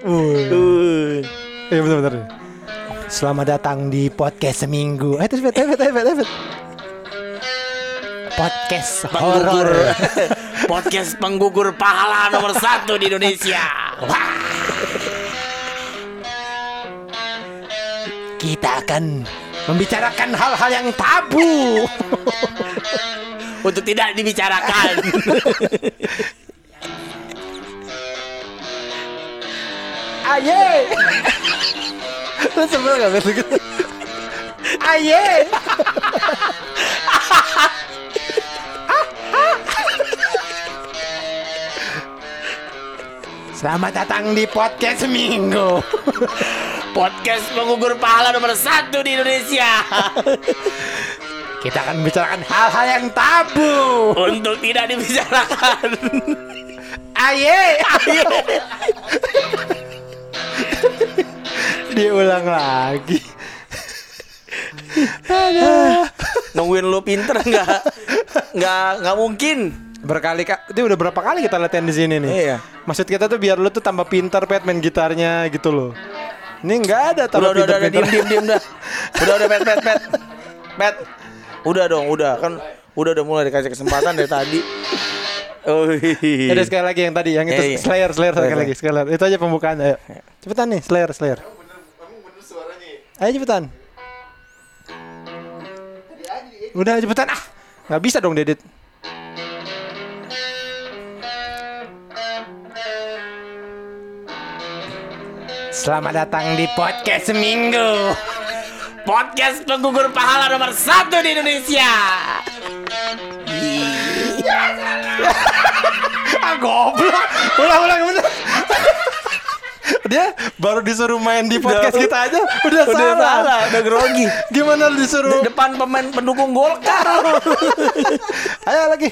Uh. Iya benar-benar. Selamat datang di podcast seminggu. Eh, terus, terus, terus, terus, terus. Podcast Penggugur horor. Podcast penggugur pahala nomor satu di Indonesia Wah. Kita akan membicarakan hal-hal yang tabu. Untuk tidak dibicarakan Aye. Lu sebel gak begitu gitu? Aye. Selamat datang di podcast seminggu. Podcast penggugur pahala nomor satu di Indonesia Kita akan membicarakan hal-hal yang tabu. Untuk tidak dibicarakan Aye. Diulang lagi. Nungguin lu pinter nggak nggak nggak mungkin Berkali kali, itu udah berapa kali kita latihan di sini nih? Iya. Maksud kita tuh biar lu tuh tambah pintar pet main gitarnya gitu loh. Ini nggak ada tambah Udah udah udah, udah diem diem dah Udah udah pet pet pet Pet Udah dong udah kan Udah udah mulai dikasih kesempatan dari tadi Oh Ada sekali lagi yang tadi, yang itu Iya, iya. Slayer, Slayer sekali Slayer. lagi, sekali lagi. Itu aja pembukaan. Ayo, cepetan nih, Slayer, Slayer. Ayo cepetan. Udah cepetan ah, nggak bisa dong Dedit. Selamat datang di podcast seminggu. Podcast penggugur pahala nomor satu di Indonesia Ah goblok. Ulang ulang ulang. Dia baru disuruh main di podcast Udah- kita aja udah, Udah salah. salah Udah grogi Gimana lu disuruh? Depan pemain pendukung Golkar Ayo lagi.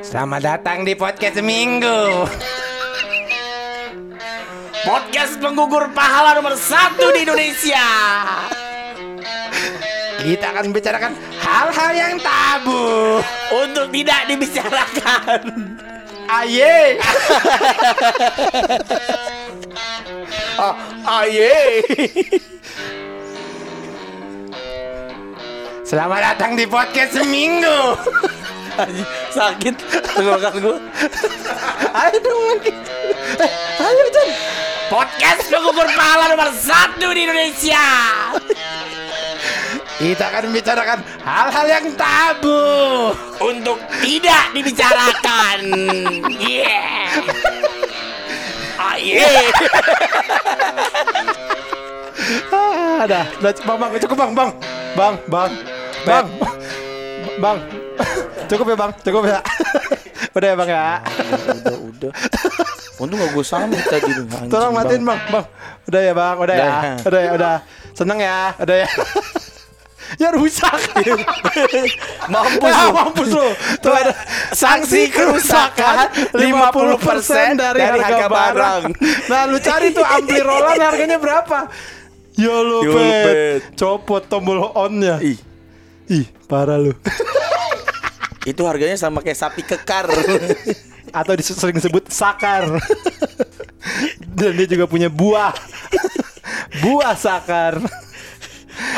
Selamat datang di podcast seminggu. Podcast penggugur pahala nomor satu di Indonesia Kita akan bicarakan hal-hal yang tabu. Untuk tidak dibicarakan Aye. ah, Aye Selamat datang di podcast seminggu. Sakit tenggorokan gue Ayo dong lagi. Eh, ayo Jan. Podcast penggugur pahala nomor satu di Indonesia Kita akan membicarakan hal-hal yang tabu. Untuk tidak dibicarakan. Yeah. Aye Ah, dah, dah, bang, bang, cukup bang, bang, bang, bang, bang, bang, cukup ya bang, cukup ya, udah ya bang ya, Udah udah. Untung gak gue samit tadi tolong matiin bang, bang, udah ya bang, udah ya, Udah ya. udah ya, udah, seneng ya, udah ya, ya rusak, Mampus lu. mampus lu, tuh ada sanksi kerusakan 50% dari, harga, barang. Nah lu cari tuh ampli Roland harganya berapa? Ya lu pet, Pet. copot tombol on-nya. Ih Ih, parah lu. itu harganya sama kayak sapi kekar Atau sering disebut sakar. Dan dia juga punya buah. buah sakar.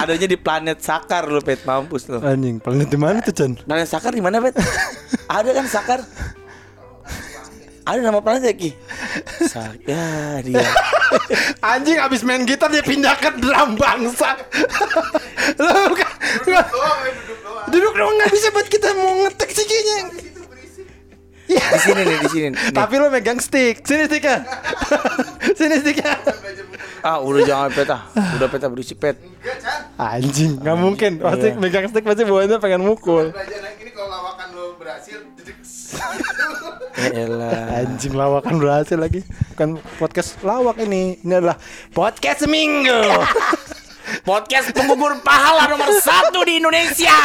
Adanya di planet Sakar lu pet mampus lu Anjing, planet di mana tuh, Chan? Planet Sakar di mana pet? Ada kan Sakar? Ada nama planet ya Ki? Sak ya dia Anjing abis main gitar dia pindah ke drum bangsa. Lu kan duduk doang nggak bisa buat kita mau ngetek sih kayaknya. Di sini nih di sini nih. Tapi lu megang stick. Sini sticknya. Sini sticknya. Ah udah jangan pet ah Udah pet ah berisik pet Anjing, nggak mungkin. Pasti Iya. megang stick pasti bawahnya pengen mukul. kalau lawakan lo berhasil elah Anjing lawakan berhasil lagi. Bukan podcast lawak ini. Ini adalah podcast seminggu. Podcast penggugur pahala nomor satu di Indonesia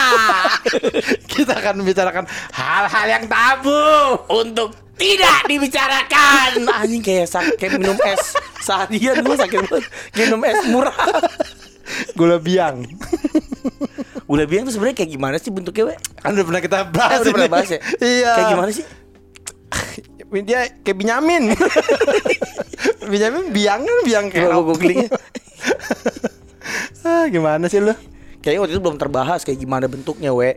Kita akan membicarakan hal-hal yang tabu. Untuk tidak dibicarakan Anjing kayak sakit minum es Seharian gue sakit banget Minum es murah Gula biang. Gula biang tuh sebenarnya kayak gimana sih bentuknya we? Kan udah pernah kita bahas. Eh, udah pernah bahas ya? Iya. Kayak gimana sih? dia kayak Binyamin. Binyamin biang kan biang kayak gue googling ya. Ah, gimana sih lu? Kayaknya waktu itu belum terbahas kayak gimana bentuknya, we.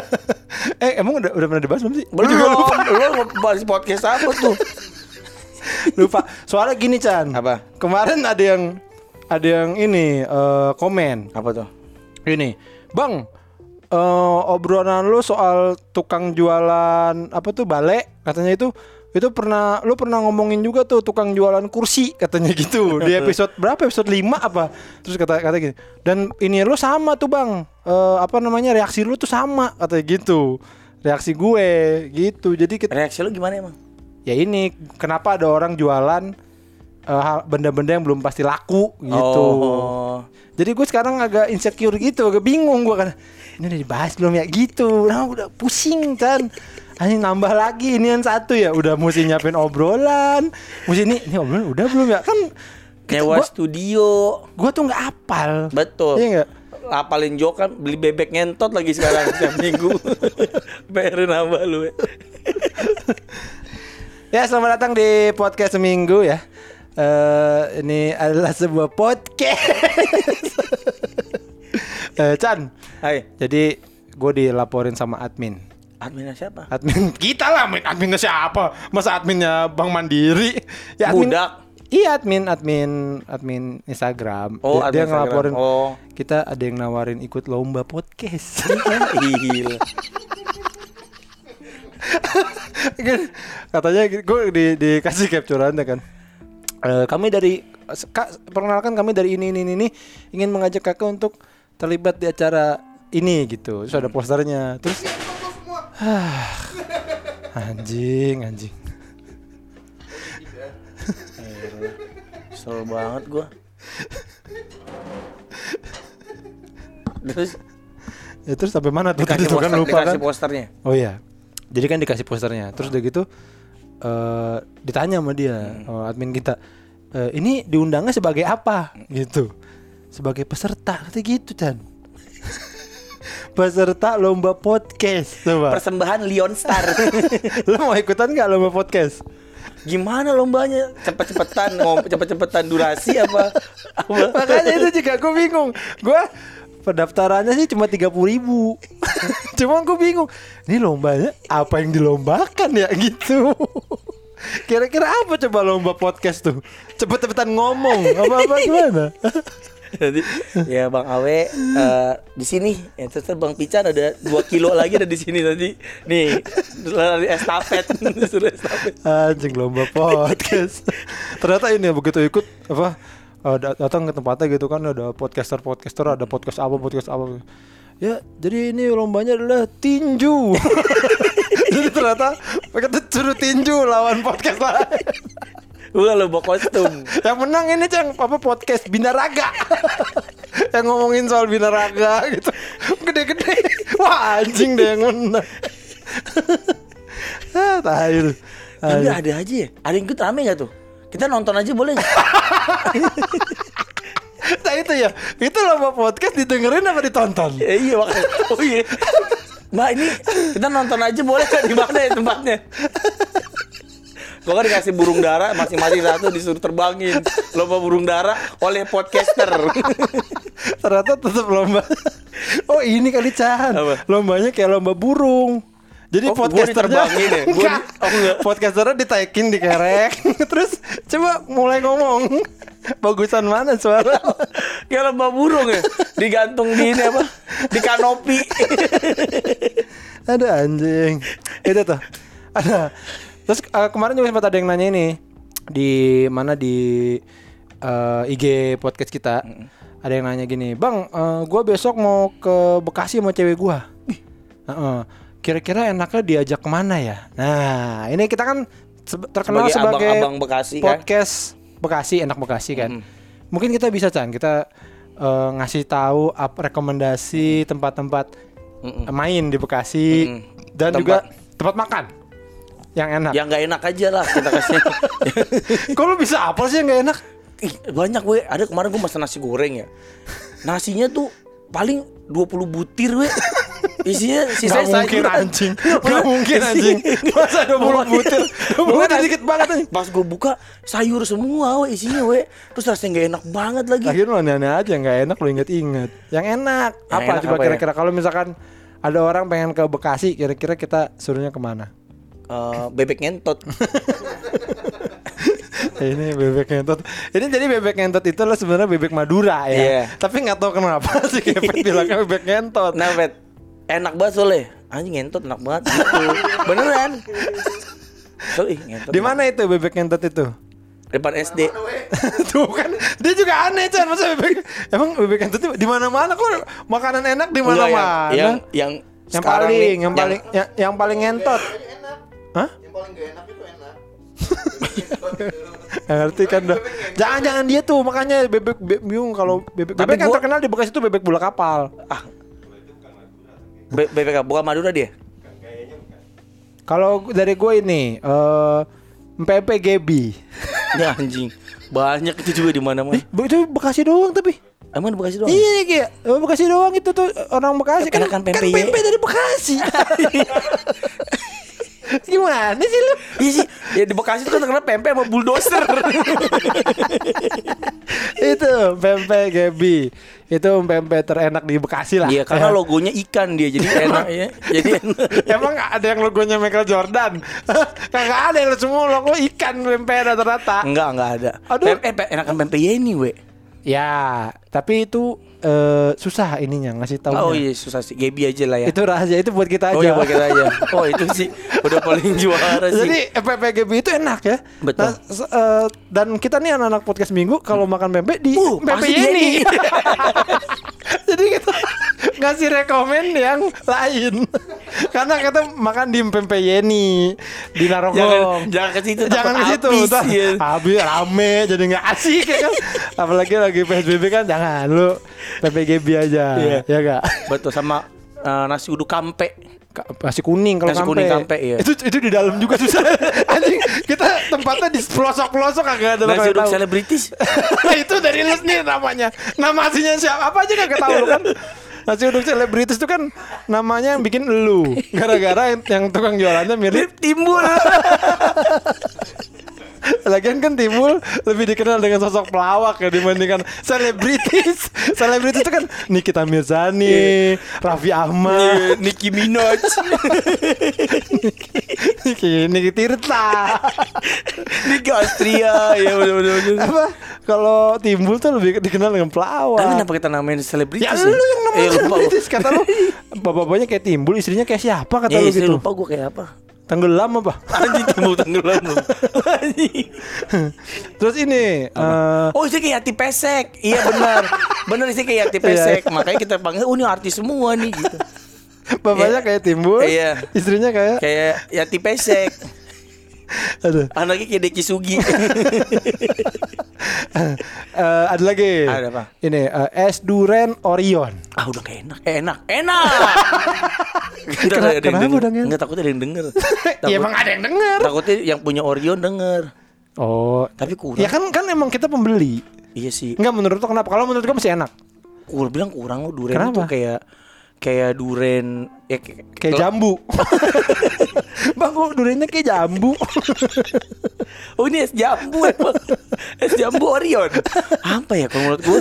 eh emang udah udah pernah dibahas belum sih? Belum, juga lupa. lu ngebahas podcast apa tuh? lupa. Soalnya gini Chan. Apa? Kemarin ada yang ada yang ini eh, komen. Apa tuh? Ini, Bang, eh, obrolan lu soal tukang jualan apa tuh balik katanya itu itu pernah lu pernah ngomongin juga tuh tukang jualan kursi katanya gitu di episode berapa episode 5 apa terus kata kata gini dan ini lu sama tuh bang Eh, apa namanya reaksi lu tuh sama katanya gitu reaksi gue gitu jadi kita, Reaksi lu gimana emang? ya ini kenapa ada orang jualan eh, benda-benda yang belum pasti laku gitu Oh. jadi gue sekarang agak insecure gitu, agak bingung gue kan. Ini udah dibahas belum ya gitu. Nah udah pusing kan. Ini nambah lagi ini yang satu ya udah mesti nyiapin obrolan. Mesti ini ini obrolan udah belum ya kan? Nyewa studio. gua tuh nggak apal. Betul. Iya nggak? Apalin jok kan beli bebek ngentot lagi sekarang setiap minggu. Bayarin nambah lu. we. Ya selamat datang di podcast seminggu ya. Eh ini adalah sebuah podcast. Eh, Chan, Hai, jadi gue dilaporin sama admin. Adminnya siapa? Admin kita lah, admin adminnya siapa? Masa adminnya Bang Mandiri? Ya, admin, Budak. Iya admin admin admin Instagram. Oh, dia, dia admin Instagram. ngelaporin. Oh. Kita ada yang nawarin ikut lomba podcast. Gila. Katanya gue di dikasih capturean kan. Eh, kami dari Kak, perkenalkan kami dari ini ini ini ingin mengajak kakak untuk terlibat di acara ini gitu. Terus ada posternya. Terus anjing anjing. Kesel banget gua. Terus Ya terus sampai mana tuh tadi dikasih kan poster, lupa kan? dikasih posternya. Oh iya. Jadi kan dikasih posternya. Terus udah gitu eh ditanya sama dia oh, admin kita. "Eh, ini diundangnya sebagai apa? Gitu. Sebagai peserta kata gitu Chan. Peserta lomba podcast coba. Persembahan Leon Star. Lo mau ikutan nggak lomba podcast? Gimana lombanya? Cepet-cepetan, ngom cepet-cepetan durasi apa? apa? Makanya itu juga gue bingung. Gue pendaftarannya sih cuma tiga puluh ribu. cuma gue bingung. Ini lombanya apa yang dilombakan ya gitu. Kira-kira apa coba lomba podcast tuh? Cepet-cepetan ngomong apa-apa gimana? Jadi ya Bang Awe eh, di sini, ya, terus Bang Pican ada 2 kilo lagi ada di sini nanti. Nih, lari estafet, suruh estafet. Anjing lomba podcast. Ternyata ini ya begitu ikut apa eh, dat- datang ke tempatnya gitu kan ada podcaster-podcaster, ada podcast apa, podcast apa. Ya, jadi ini lombanya adalah tinju. jadi ternyata mereka tuh tinju lawan podcast lain. Gua lomba kostum. Yang menang ini cang apa podcast binaraga. yang ngomongin soal binaraga gitu. Gede-gede. Wah, anjing deh yang menang. ah, tai lu. Tapi ada aja ya. Ada yang ikut rame gak tuh? Kita nonton aja boleh nggak? Nah itu ya, itu lomba podcast didengerin apa ditonton? Ya, iya makanya. Oh iya. Mbak ini kita nonton aja boleh kan di mana ya tempatnya? Gua kan dikasih burung dara masing-masing satu disuruh terbangin lomba burung dara oleh podcaster. Ternyata tetap lomba. Oh ini kali Chan. Apa? Lombanya kayak lomba burung. Jadi Oh, gua podcasternya diterbangin ya? Gua oh, enggak. Podcasternya ditaikin di kerek. Terus coba mulai ngomong. Bagusan mana suara? Kayak lomba burung ya, digantung di ini apa? Di kanopi. Ada anjing. Itu tuh. Ada. Terus eh, kemarin juga sempat ada yang nanya ini di mana di eh, IG podcast kita. Ada yang nanya gini, "Bang, eh, gua besok mau ke Bekasi sama cewek gua." Heeh. Kira-kira enaknya diajak ke mana ya? Nah, ini kita kan terkenal Sebagai sebagai, abang-abang Bekasi kan? podcast Bekasi, enak Bekasi kan. Mhm. Mungkin kita bisa Chan, kita eh, ngasih tahu ap- rekomendasi tempat-tempat Mm-mm. main di Bekasi Mm-mm. dan Tempat- juga tempat makan yang enak. Yang nggak enak aja lah kita kasih. Kok lu bisa apa sih yang gak enak? Ih, banyak gue. Ada kemarin gue masak nasi goreng ya. Nasinya tuh paling 20 butir we. isinya sisa Gak mungkin anjing Gak mungkin anjing Masa 20 butir 20 butir dikit banget anjing Pas gue buka sayur semua we isinya we. Terus rasanya gak enak banget lagi. Akhirnya aneh-aneh aja Gak enak lu inget-inget Yang enak Yang Apa enak coba ya? kira-kira Kalau misalkan Ada orang pengen ke Bekasi Kira-kira kita suruhnya ke mana Eh, bebek ngentot. ini bebek ngentot. Ini jadi bebek ngentot itu lo sebenarnya bebek Madura ya. Iya. Tapi nggak tahu kenapa sih Kevin bilangnya bebek ngentot. Nah, Bet. Enak banget soalnya. Anjing ngentot enak banget gitu. Beneran. So, ih, ngentot. Di mana itu bebek ngentot itu? Depan SD. Tuh kan dia juga aneh Chan masa bebek emang bebek ngentot itu di mana-mana kok makanan enak di Enggak, mana-mana. yang yang yang, yang paling, nih, yang paling, yang, yang paling ngentot. Hah? Yang paling gak enak itu enak. Ngerti kan dah. Jangan jangan dia tuh makanya bebek be- bingung kalau bebek Tapi bebek kan terkenal di Bekasi itu bebek bola kapal. ah. Be bebek bukan Madura dia. Kalau dari gue ini eh MPP Gebi. Ya anjing. Banyak itu juga di mana-mana. Bu- Itu Bekasi doang tapi. Emang di Bekasi doang? Iya kayak eh, Bekasi doang itu tuh orang Bekasi kan, kan pempek dari Bekasi. Gimana sih lu? Iya sih. Ya di Bekasi itu kan terkenal pempek sama bulldozer. itu pempek Gebi. Itu pempek terenak di Bekasi lah. Iya, karena Ya. logonya ikan dia jadi enak ya. Jadi enak. Emang ada yang logonya Michael Jordan? Kagak ada yang semua logo ikan pempek rata-rata. Enggak, enggak ada. Aduh. Pem- eh, enakan pempek Yeni, we. Ya, tapi itu eh, susah ininya ngasih tahu. Oh iya, susah sih. Gebi aja lah ya. Itu rahasia itu buat kita aja. Oh iya, pakai aja. Oh, itu sih udah paling juara sih. Jadi PPGB itu enak ya. Betul. Nah, eh, dan kita nih anak-anak podcast minggu kalau makan pempek di Uh, pempek ini. Jadi kita ngasih rekomen yang lain. Karena kita makan di pempek Yeni di jangan Narogong. jangan ke situ. Jangan ke situ, habis, ya. rame jadi nggak asik ya kan. Apalagi lagi PSBB kan jangan lu PPGB aja, Iya. ya gak? Betul sama eh, nasi uduk kampe. Ka- Nasi kuning kalau Nasi kampe. kuning kampe, iya. Itu itu di dalam juga susah. Anjing, kita tempatnya di pelosok-pelosok kagak ada Nasi uduk selebritis. Nah, itu dari lu sendiri namanya. Nama aslinya siapa? Apa aja kagak tahu lu kan. Nasi uduk selebritis itu kan namanya yang bikin lu. Gara-gara yang, yang tukang jualannya mirip Timbul. Lagian kan Timbul lebih dikenal dengan sosok pelawak ya dibandingkan selebritis. Selebritis itu kan Nikita Mirzani, Raffi Ahmad, Nicki Minaj. Niki, Niki Tirta. Nicki Astria. Ya benar. benar. Apa? Kalau Timbul tuh lebih dikenal dengan pelawak. Tapi kenapa kita namain selebritis? Ya lu yang namanya Eh, selebritis kata lu. Bapak-bapaknya kayak Timbul, istrinya kayak siapa kata Ya, lu gitu. lupa gue kayak apa. Tenggelam apa? Anjing timbul tenggelam lu. Terus ini eh, Oh istri kayak Yati Pesek Iya benar Benar istri kayak Yati Pesek Makanya kita panggil Oh ini artis semua nih gitu bapaknya Iya. kayak Timbul, Iya. istrinya kayak Kayak Yati Pesek aduh. Anaknya kayak Deki Sugi Eh, ada lagi. Ada apa? Ini eh, es duren Orion. Ah udah kayak enak Enak Enak Kenapa- ada yang kenapa udah enak? Nggak takutnya ada yang denger Iya emang ada yang denger. Takutnya yang punya Orion denger Oh, Tapi kurang ya kan kan emang kita pembeli. Iya sih Enggak menurut lo kenapa? Kalau menurut gue masih enak. Gue bilang kurang loh Duren Kenapa? itu kayak Kayak duren ya, kayak, Kayak jambu. Bang, kok durennya kayak jambu. Oh ini es jambu emang Es jambu Orion Apa ya kalau menurut gue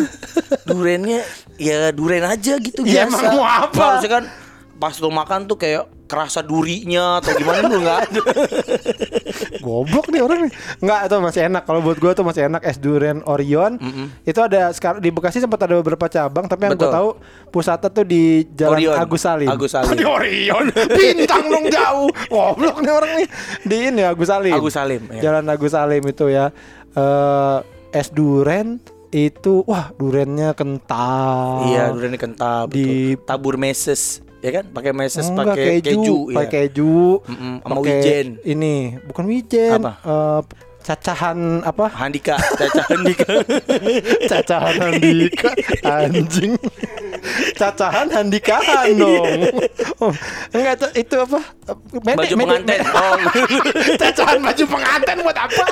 Durennya Ya duren aja gitu Ya, biasa emang mau apa? Kan Pas lo makan tuh kayak Kerasa durinya Atau gimana lu gak ada Goblok nih orang nih. Enggak, itu masih enak. Kalau buat gue tuh masih enak es durian Orion. Itu ada sekarang di Bekasi sempat ada beberapa cabang, tapi yang gue tahu pusatnya tuh di Jalan Orion. Agus Salim. Agus Salim. Di Orion. Bintang dong jauh. Goblok nih orang nih. Di ini Agus Salim. Agus Salim, ya. Jalan Agus Salim itu ya. Eh es duren itu wah durennya kental. Iya durennya kental Di- betul. Tabur meses Ya kan? Pakai meses pakai keju, keju, pakai keju, Mm-mm, sama pakai wijen. Ini bukan wijen, Apa? eh, cacahan apa? Handika Caca Handika. Cacahan handika anjing. Cacahan handikahan dong. Oh, enggak itu, itu apa? Mede- Baju mede- pengantin mede- Oh. Cacahan baju pengantin buat apa?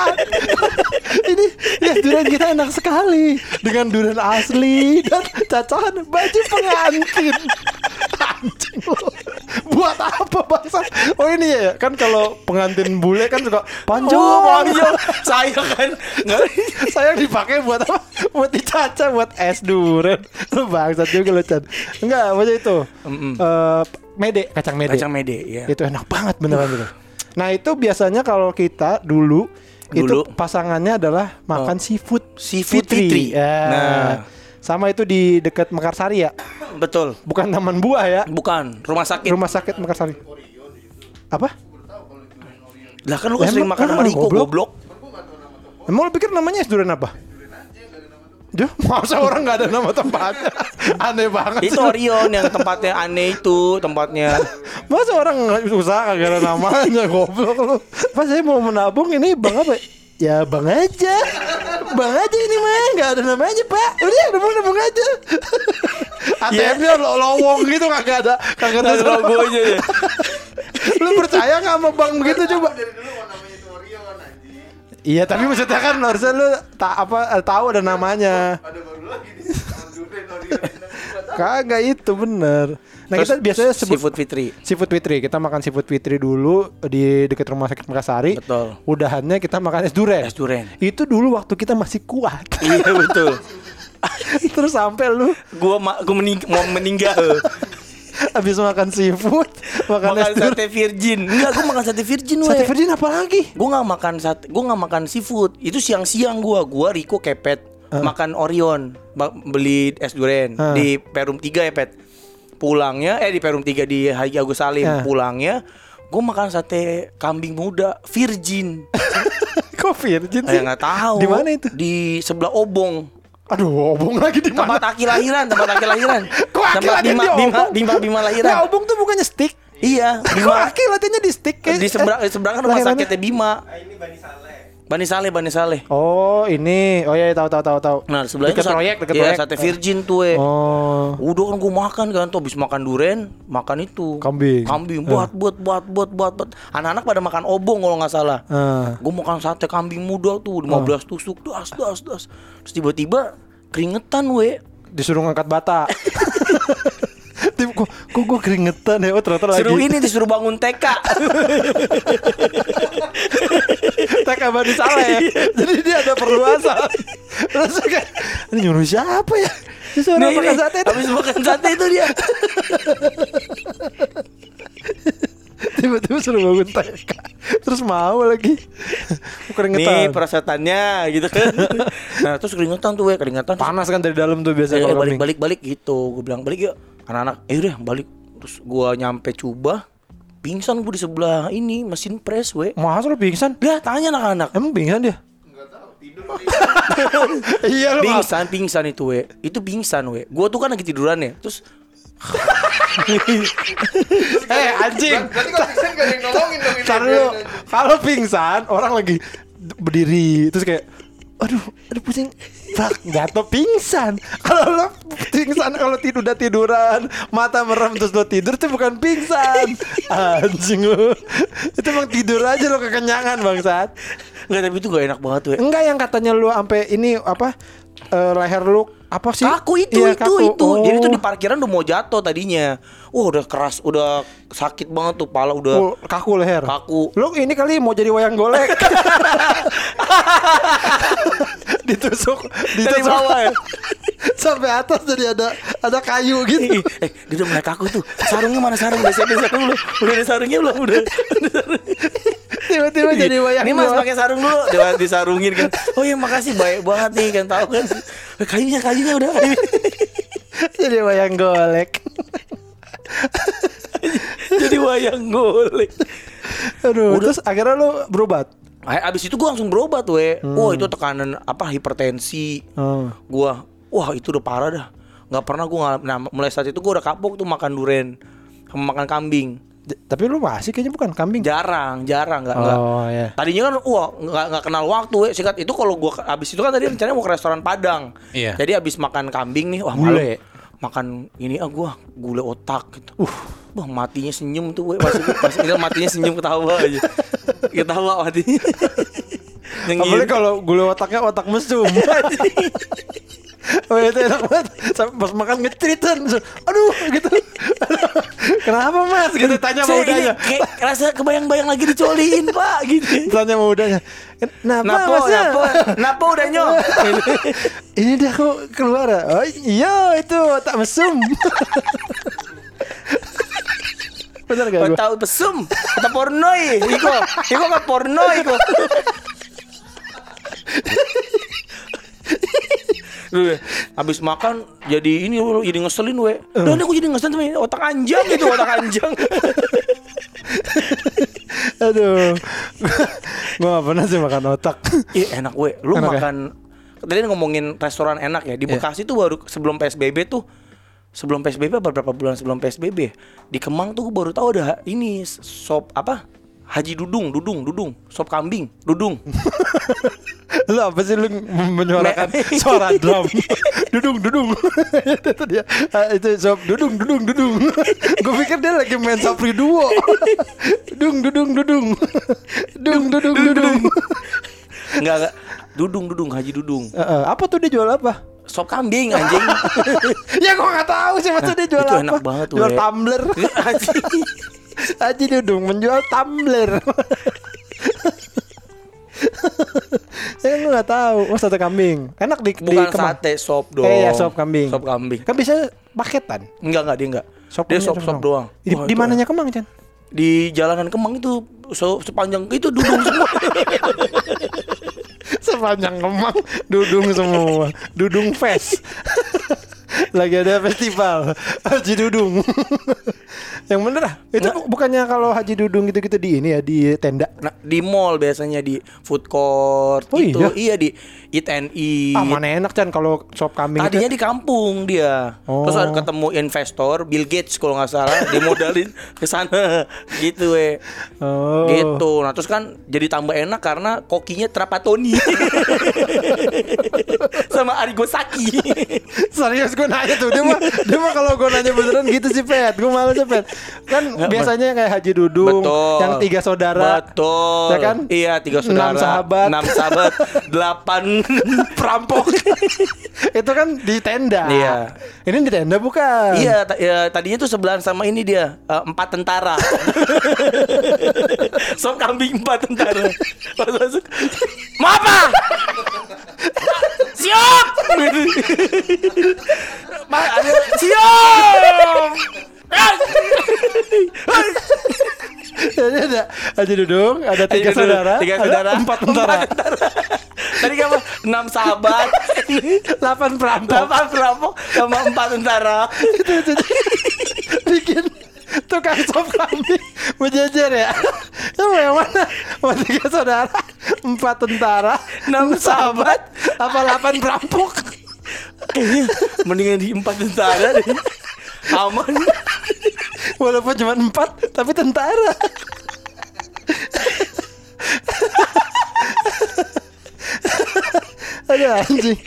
Ini ya durian kita enak sekali. Dengan durian asli dan cacahan baju pengantin anjing lu. Oh ini ya kan kalau pengantin bule kan suka panjang. Oh, panjang. Saya kan nggak Saya dipakai buat apa? Buat dicaca buat es durian. Lu bangsat juga lu Chan. Enggak, maksudnya itu. Eh, mede, kacang mede. kacang mede ya. Itu enak banget beneran gitu. Nah, itu biasanya kalau kita dulu, Dulu. itu pasangannya adalah makan seafood Seafood Fitri. Ya. Nah. Sama itu di dekat Mekarsari ya. Betul. Bukan taman buah ya. Bukan rumah sakit. Rumah sakit Mekarsari. Apa? Lah kan lu kan sering emang makan sama kenapa, Riko goblok? goblok. Emang lu pikir namanya es durian apa? Duh, masa orang nggak ada nama tempatnya? Aneh banget Itu. Orion yang tempatnya aneh itu tempatnya. Masa orang nggak usaha ada namanya goblok lu. Pas saya mau menabung ini bang apa? Ya bang aja, bang aja ini mah nggak ada namanya pak. Udah nabung nabung aja. ATM-nya lo lowong gitu kagak ada, kagak ada Ada logonya ya. Lu percaya nggak sama bang begitu coba? Dari dulu mau namanya itu Orion anjing. Iya tapi maksudnya kan harusnya lu tak apa tahu ada namanya. Ada baru lagi nih. Kagak itu bener. Nah Terus kita biasanya sebut seafood Fitri. Seafood Fitri, kita makan seafood Fitri dulu di dekat rumah sakit Mekarsari. Betul. Udahannya kita makan es duren. Es duren. Itu dulu waktu kita masih kuat. Iya betul. Terus sampai lu Gua ma gua mening mau meninggal. habis makan seafood, makan, makan sate virgin. Enggak, gua makan sate virgin we. Sate virgin apa lagi? Gua nggak makan sate, gua nggak makan seafood. Itu siang-siang gua, gua Riko kepet makan Orion, beli es duren Ah. di Perum 3 ya, Pet. Pulangnya eh di Perum 3 di Haji Agus Salim. Ah. Pulangnya gua makan sate kambing muda virgin. Kok virgin sih? Saya nggak tahu. Di mana itu? Di sebelah Obong. Aduh, obong lagi di mana? Tempat Aki lahiran, tempat Aki lahiran. Kok Aki tempat Bima, di Bima, obong? Bima, Bima lahiran. Ya, obong tuh bukannya stick. Iya, Kok Bima. Aki latihannya di stick? kayak- di seberang di eh, seberang kan rumah sakitnya Bima. ini Bani Saleh. Bani Saleh, Bani Saleh. Oh, ini. Oh iya, tahu tahu tahu tahu. Nah, tuh sate- proyek, dekat iya, proyek. sate virgin tuh, we. Oh. Udah kan gue makan kan tuh habis makan duren, makan itu. Kambing. Kambing buat buat buat buat buat buat. Anak-anak pada makan obong kalau nggak salah. Ah. Gue makan sate kambing muda tuh 15 tusuk, das das das. Terus tiba-tiba keringetan we. disuruh ngangkat bata. Tim, kok, kok gue keringetan ya? Oh ternyata lagi. Suruh ini disuruh bangun TK. TK Bani Saleh ya. Jadi dia ada perluasan. Terus kayak ini nyuruh siapa ya? Disuruh Nih, makan sate. habis makan sate itu dia. Tiba-tiba suruh bangun TK. Terus mau lagi. Keringetan. Nih perasatannya gitu kan. Nah, terus keringetan tuh we, keringetan. Panas kan dari dalam tuh biasanya Eh, kalau balik balik balik gitu gue bilang balik yuk anak-anak eh udah balik terus gua nyampe Cuba pingsan gue di sebelah ini mesin press we Masa lu pingsan? Lah tanya anak-anak Emang pingsan dia? Enggak tahu. Tidur kali. iya lu pingsan pingsan itu we itu pingsan we gua tuh kan lagi tiduran ya terus Eh anjing. Berarti kalau pingsan gak ada yang nolongin dong kalau pingsan orang lagi berdiri terus kayak aduh aduh pusing. Brak, jatuh pingsan. Kalau lo pingsan kalau tidur udah tiduran. Mata merem terus lo tidur itu bukan pingsan. Anjing lo itu emang tidur aja lo kekenyangan bangsat. Nggak tapi itu gak enak banget we. Enggak yang katanya lu sampai ini apa eh, leher lu apa sih? Kaku itu Iya, itu kaku. itu. Jadi tuh Oh. di parkiran udah mau jatuh tadinya. Wah udah keras udah sakit banget tuh pala udah Oh, kaku leher. Kaku. Lu ini kali mau jadi wayang golek. Ditusuk Dari Ditusuk bawah. ya? Sampai atas jadi ada Ada kayu gitu. Eh dia udah mulai kaku tuh. Sarungnya mana sarung? Udah siapin sarung belum udah ada sarungnya belum? Udah Tiba-tiba jadi wayang Ini mas pakai sarung dulu. Dia disarungin kan. Oh ya makasih baik banget nih kan tahu kan Kayunya kayunya udah. Jadi wayang golek. Jadi wayang golek. Aduh Udah. Terus akhirnya lu berobat? Eh, Abis itu gua langsung berobat we. Wah itu tekanan apa hipertensi. Oh. Gua Wah itu udah parah dah. Gak pernah gua ngal- Nah mulai saat itu gua udah kapok tuh makan duren Sama makan kambing Tapi lu masih kayaknya bukan kambing Jarang Jarang nggak nggak Oh ya Tadinya kan wah nggak nggak kenal waktu we. Sikat itu kalau gua abis itu kan tadi rencananya mau ke restoran Padang. Iya. Jadi abis makan kambing nih wah Gule. malam makan ini ah gua gule otak gitu. Uh, wah matinya senyum tuh we. Masih masih itu matinya senyum ketawa aja. Ketawa matinya. Apalagi kalau gule otaknya otak mesum Oh itu enak banget Sampai pas makan ngeceritan Aduh gitu Kenapa mas? Gitu tanya sama udahnya. kayak rasa kebayang-bayang lagi dicoliin pak gitu. Tanya sama udahnya. Kenapa Napo, masnya? napo, napo udah nyok. Ini dia kok keluar. ya? Oh iya itu tak mesum. Bener gak gue? tahu pesum, kata pornoi, iko, iko kan porno iko. Lu ya, habis makan jadi ini lu jadi ngeselin we. Dan aku jadi ngeselin tapi otak anjang gitu otak anjang. Aduh. gue gak pernah sih makan otak. Ih enak we. Lu Enak ya? makan tadi ngomongin restoran enak ya di Iya. Bekasi tuh baru sebelum PSBB tuh sebelum PSBB apa berapa bulan sebelum PSBB di Kemang tuh gua baru tahu ada ini sop apa Haji Dudung, Dudung, Dudung, sop kambing, Dudung. Lu apa sih lu menyuarakan Me- suara drum? dudung dudung. itu dia. Ah, itu sob dudung dudung dudung. Gue pikir dia lagi main Sapri Duo. dung dudung dudung. dung dudung dudung. Enggak enggak. Dudung, Dudung, Haji Dudung. Eh, eh, apa tuh dia jual apa? Sop kambing anjing. ya gua nggak tahu sih maksudnya dia jual itu apa. enak banget, Jual we. tumbler. Haji Dudung menjual tumbler. Saya nggak tahu. Oh sate kambing. Enak di di Bukan Kemang. sate, sop dong. Eh ya sop kambing. Sop kambing. Kan bisa paketan. Enggak enggak dia enggak. Sop dia sop sop doang. Di, Wah, di mananya Kemang, Chan? Di jalanan Kemang itu so, sepanjang itu dudung semua. Sepanjang Kemang dudung semua. Dudung Fest. Lagi ada festival Haji Dudung. Yang bener ah. Itu Nggak. bukannya kalau Haji Dudung gitu-gitu di ini ya di tenda. Nah, di mall biasanya di food court Oh, gitu. iya? Iya di eat and eat. Ah mana enak Chan kalau sop kambing itu. Tadinya di kampung dia. Oh. Terus ada ketemu investor Bill Gates kalau nggak salah dimodalin ke sana gitu we. Oh. Gitu. Nah, terus kan jadi tambah enak karena kokinya Trapatoni. Sama Arigo Saki. Serius gue nanya tuh dia mah dia mah kalau gue nanya beneran gitu sih Pet gue malu sih Pet kan Nggak, biasanya kayak Haji Dudung Betul. yang tiga saudara Betul. Ya kan? Iya, tiga saudara. Enam sahabat. Enam sahabat. delapan perampok. itu kan di tenda Iya. ini di tenda bukan iya, ya, tadinya tuh sebelahan sama ini dia eh, empat tentara. Sop kambing empat tentara. Masuk, apa? Siap. Siap. Jadi ada Haji Dudung ada tiga saudara tiga saudara, empat tentara Tadi apa? Enam sahabat, delapan perampok delapan perampok, sama empat tentara. bikin tukang sop kambing berjejer ya. Itu yang mana? Mau tiga saudara? Empat tentara Enam sahabat, apa delapan perampok? Kayaknya mendingan di empat tentara deh. Aman. walaupun cuma empat tapi tentara. Aduh anjing.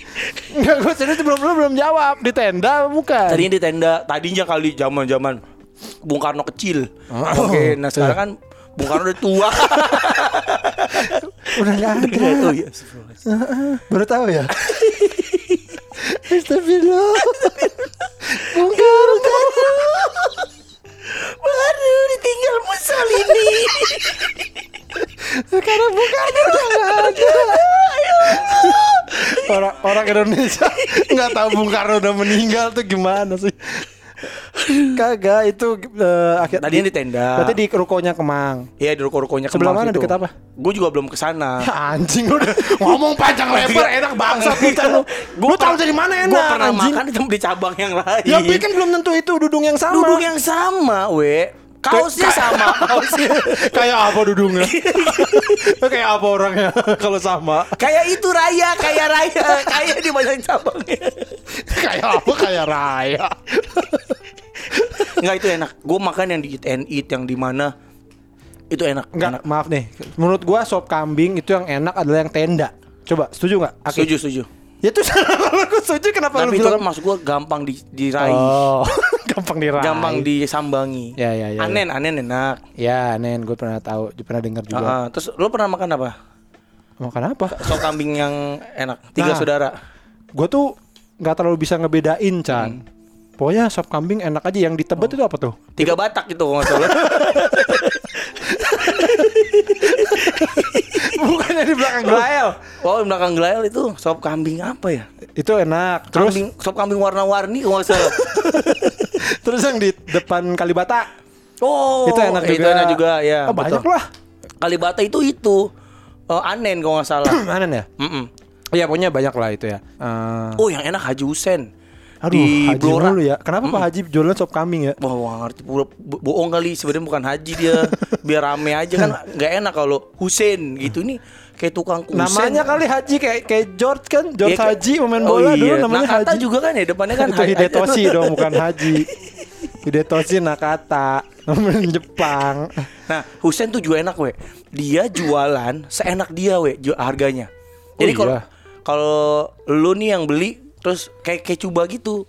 Enggak gue serius belum belum belum jawab. Di tenda bukan? Tadinya di tenda, tadinya kali zaman-zaman Bung Karno kecil. Oh. Oke, nah sekarang kan Bung Karno udah tua. Udah gak ada oh iya, astagfirullah. Baru tahu ya Astagfirullah Bung Karno Baru ditinggal Mussolini. Sekarang Bung Karno udah gak ada Orang orang Indonesia nggak tahu Bung Karno udah meninggal tuh gimana sih? Kagak itu eh, akhir Tadinya di tenda. Berarti di rukonya Kemang. Iya di ruko-rukonya Sebelah Kemang mana, situ. deket apa? Gue juga belum ke sana. Ya, anjing udah ngomong panjang lebar enak bangsat lu Chan, lu. Lu tahu dari mana enak Gue pernah anjing? makan di, di cabang yang lain. Ya tapi kan belum tentu itu dudung yang sama. Duduk yang sama, we. Kaosnya sama, kaosnya. kayak apa dudungnya? kayak apa orangnya kalau sama? kayak itu raya, kayak raya, kayak di banyak cabangnya. kayak apa kayak raya? Enggak itu enak. Gue makan yang di eat and eat yang di mana itu enak. Enggak, enak. maaf nih. Menurut gua sop kambing itu yang enak adalah yang tenda. Coba, setuju nggak? Aki? Setuju, setuju. Ya itu kalau gua setuju kenapa lu Tapi itu kan bilang? maksud gue gampang di, diraih, Oh, gampang diraih. gampang disambangi. Ya, ya, ya, Anen, anen enak. Ya, Nen, gue pernah tahu, pernah dengar juga. Ah, terus lo pernah makan apa? Makan apa? Sop kambing yang enak. Tiga Nah. saudara. Gue tuh nggak terlalu bisa ngebedain, Chan. Pokoknya sop kambing enak aja yang di Tebet itu apa tuh? Tiga batak gitu kalau nggak salah. Bukannya di belakang Glael. Oh, di belakang Glael itu sop kambing apa ya? Itu enak. Terus Kambing, sop kambing warna-warni kalau nggak salah. terus yang di depan Kalibata. Oh, itu enak juga. Itu enak juga ya. Oh, banyak betul. lah. Kalibata itu itu eh, anen kalau nggak salah. Mana ya? Mm-mm. Iya, pokoknya banyak lah itu ya. Eh, Oh, yang enak Haji Husen. Aduh, di Haji Blora. mulu ya. Kenapa Pak Haji jualan sop kambing ya? Wah, wah ngerti bohong kali sebenarnya bukan haji dia. Biar rame aja kan nggak enak kalau Husen gitu nih kayak tukang kusen. Namanya kali Haji kayak kayak George kan, George Iya, kayak- Haji pemain Oh bola dulu iya. namanya Nakata Haji. juga kan ya depannya kan itu. Hidetoshi dong, bukan Haji. Hidetoshi Nakata, namanya Jepang. Nah, Husen tuh juga enak, we. Dia jualan seenak dia, we, harganya. Jadi Oh, kalau iya. kalau lu nih yang beli terus kayak kayak coba gitu.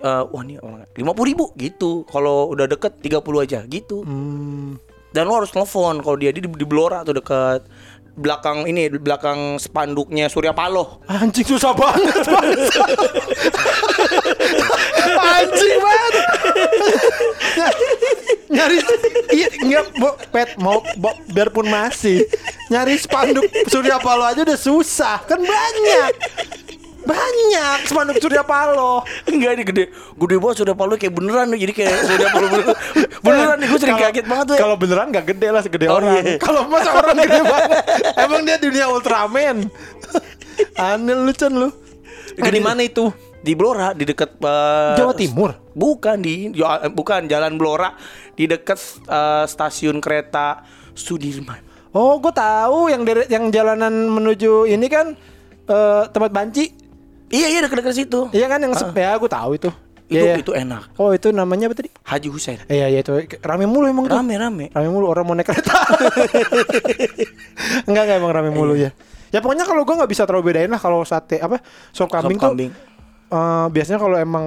eh, wah ini orang lima puluh ribu gitu. Kalau udah deket 30 aja gitu. Hmm. Dan lo harus telepon kalau dia di, di Blora tuh deket belakang ini belakang spanduknya Surya Paloh. Anjing susah banget. Anjing banget. nyari iya enggak bo, pet mau bo, biarpun masih nyari spanduk Surya Paloh aja udah susah kan banyak banyak spanduk Surya Paloh Enggak nih gede Gede banget Surya Paloh kayak beneran nih Jadi kayak Surya Paloh beneran Beneran nih gue sering Kalau- kaget banget tuh Kalau beneran gak gede lah segede Oh, orang. iya. Kalau masa orang gede banget. Emang dia dunia Ultraman. Aneh lu Chan lu. Di mana itu? Di Blora Di deket eh, Jawa Timur. Bukan di ya, bukan Jalan Blora di dekat eh, stasiun kereta Sudirman. Oh, gue tahu yang dari yang jalanan menuju ini kan eh, tempat banci. Iya iya dekat-dekat situ. Iya kan yang sep- ya gue tahu itu. Itu Iya, iya. itu enak. Oh, itu namanya apa tadi? Haji Husein. Eh, Iya, iya itu rame mulu emang tuh. Rame rame. Rame mulu orang mau naik kereta. enggak enggak emang rame mulu ya. Ya pokoknya kalau gue nggak bisa terlalu bedain lah kalau sate apa sop kambing, Sop kambing. tuh eh, biasanya kalau emang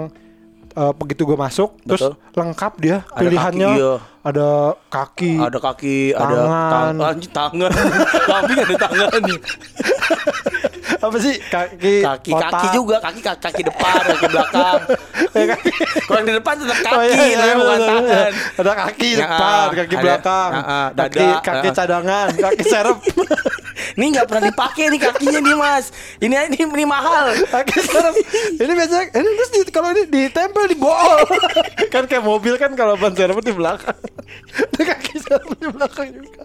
eh, begitu gue masuk terus Betul. lengkap dia Ada pilihannya kaki, iya. ada kaki Ada kaki, ada Tangan. tang- anjing, tangan. Kambing ada tangan. apa sih kaki Kaki otak. kaki juga, kaki kaki, kaki depan, kaki belakang. Ya, kaki. Kalau yang di depan tetap kaki, Oh, iya, iya, bukan bener. tangan. Ada kaki Ya, depan, kaki ada- belakang, ya, ah, kaki dada, kaki ah. cadangan, kaki serep, Ini nggak pernah dipakai nih kakinya nih mas. Ini ini ini mahal. kaki serep. Ini biasanya ini terus di, kalau ini ditempel di bool. kan kayak mobil kan kalau ban serep di belakang. Ada kaki serep di belakang juga.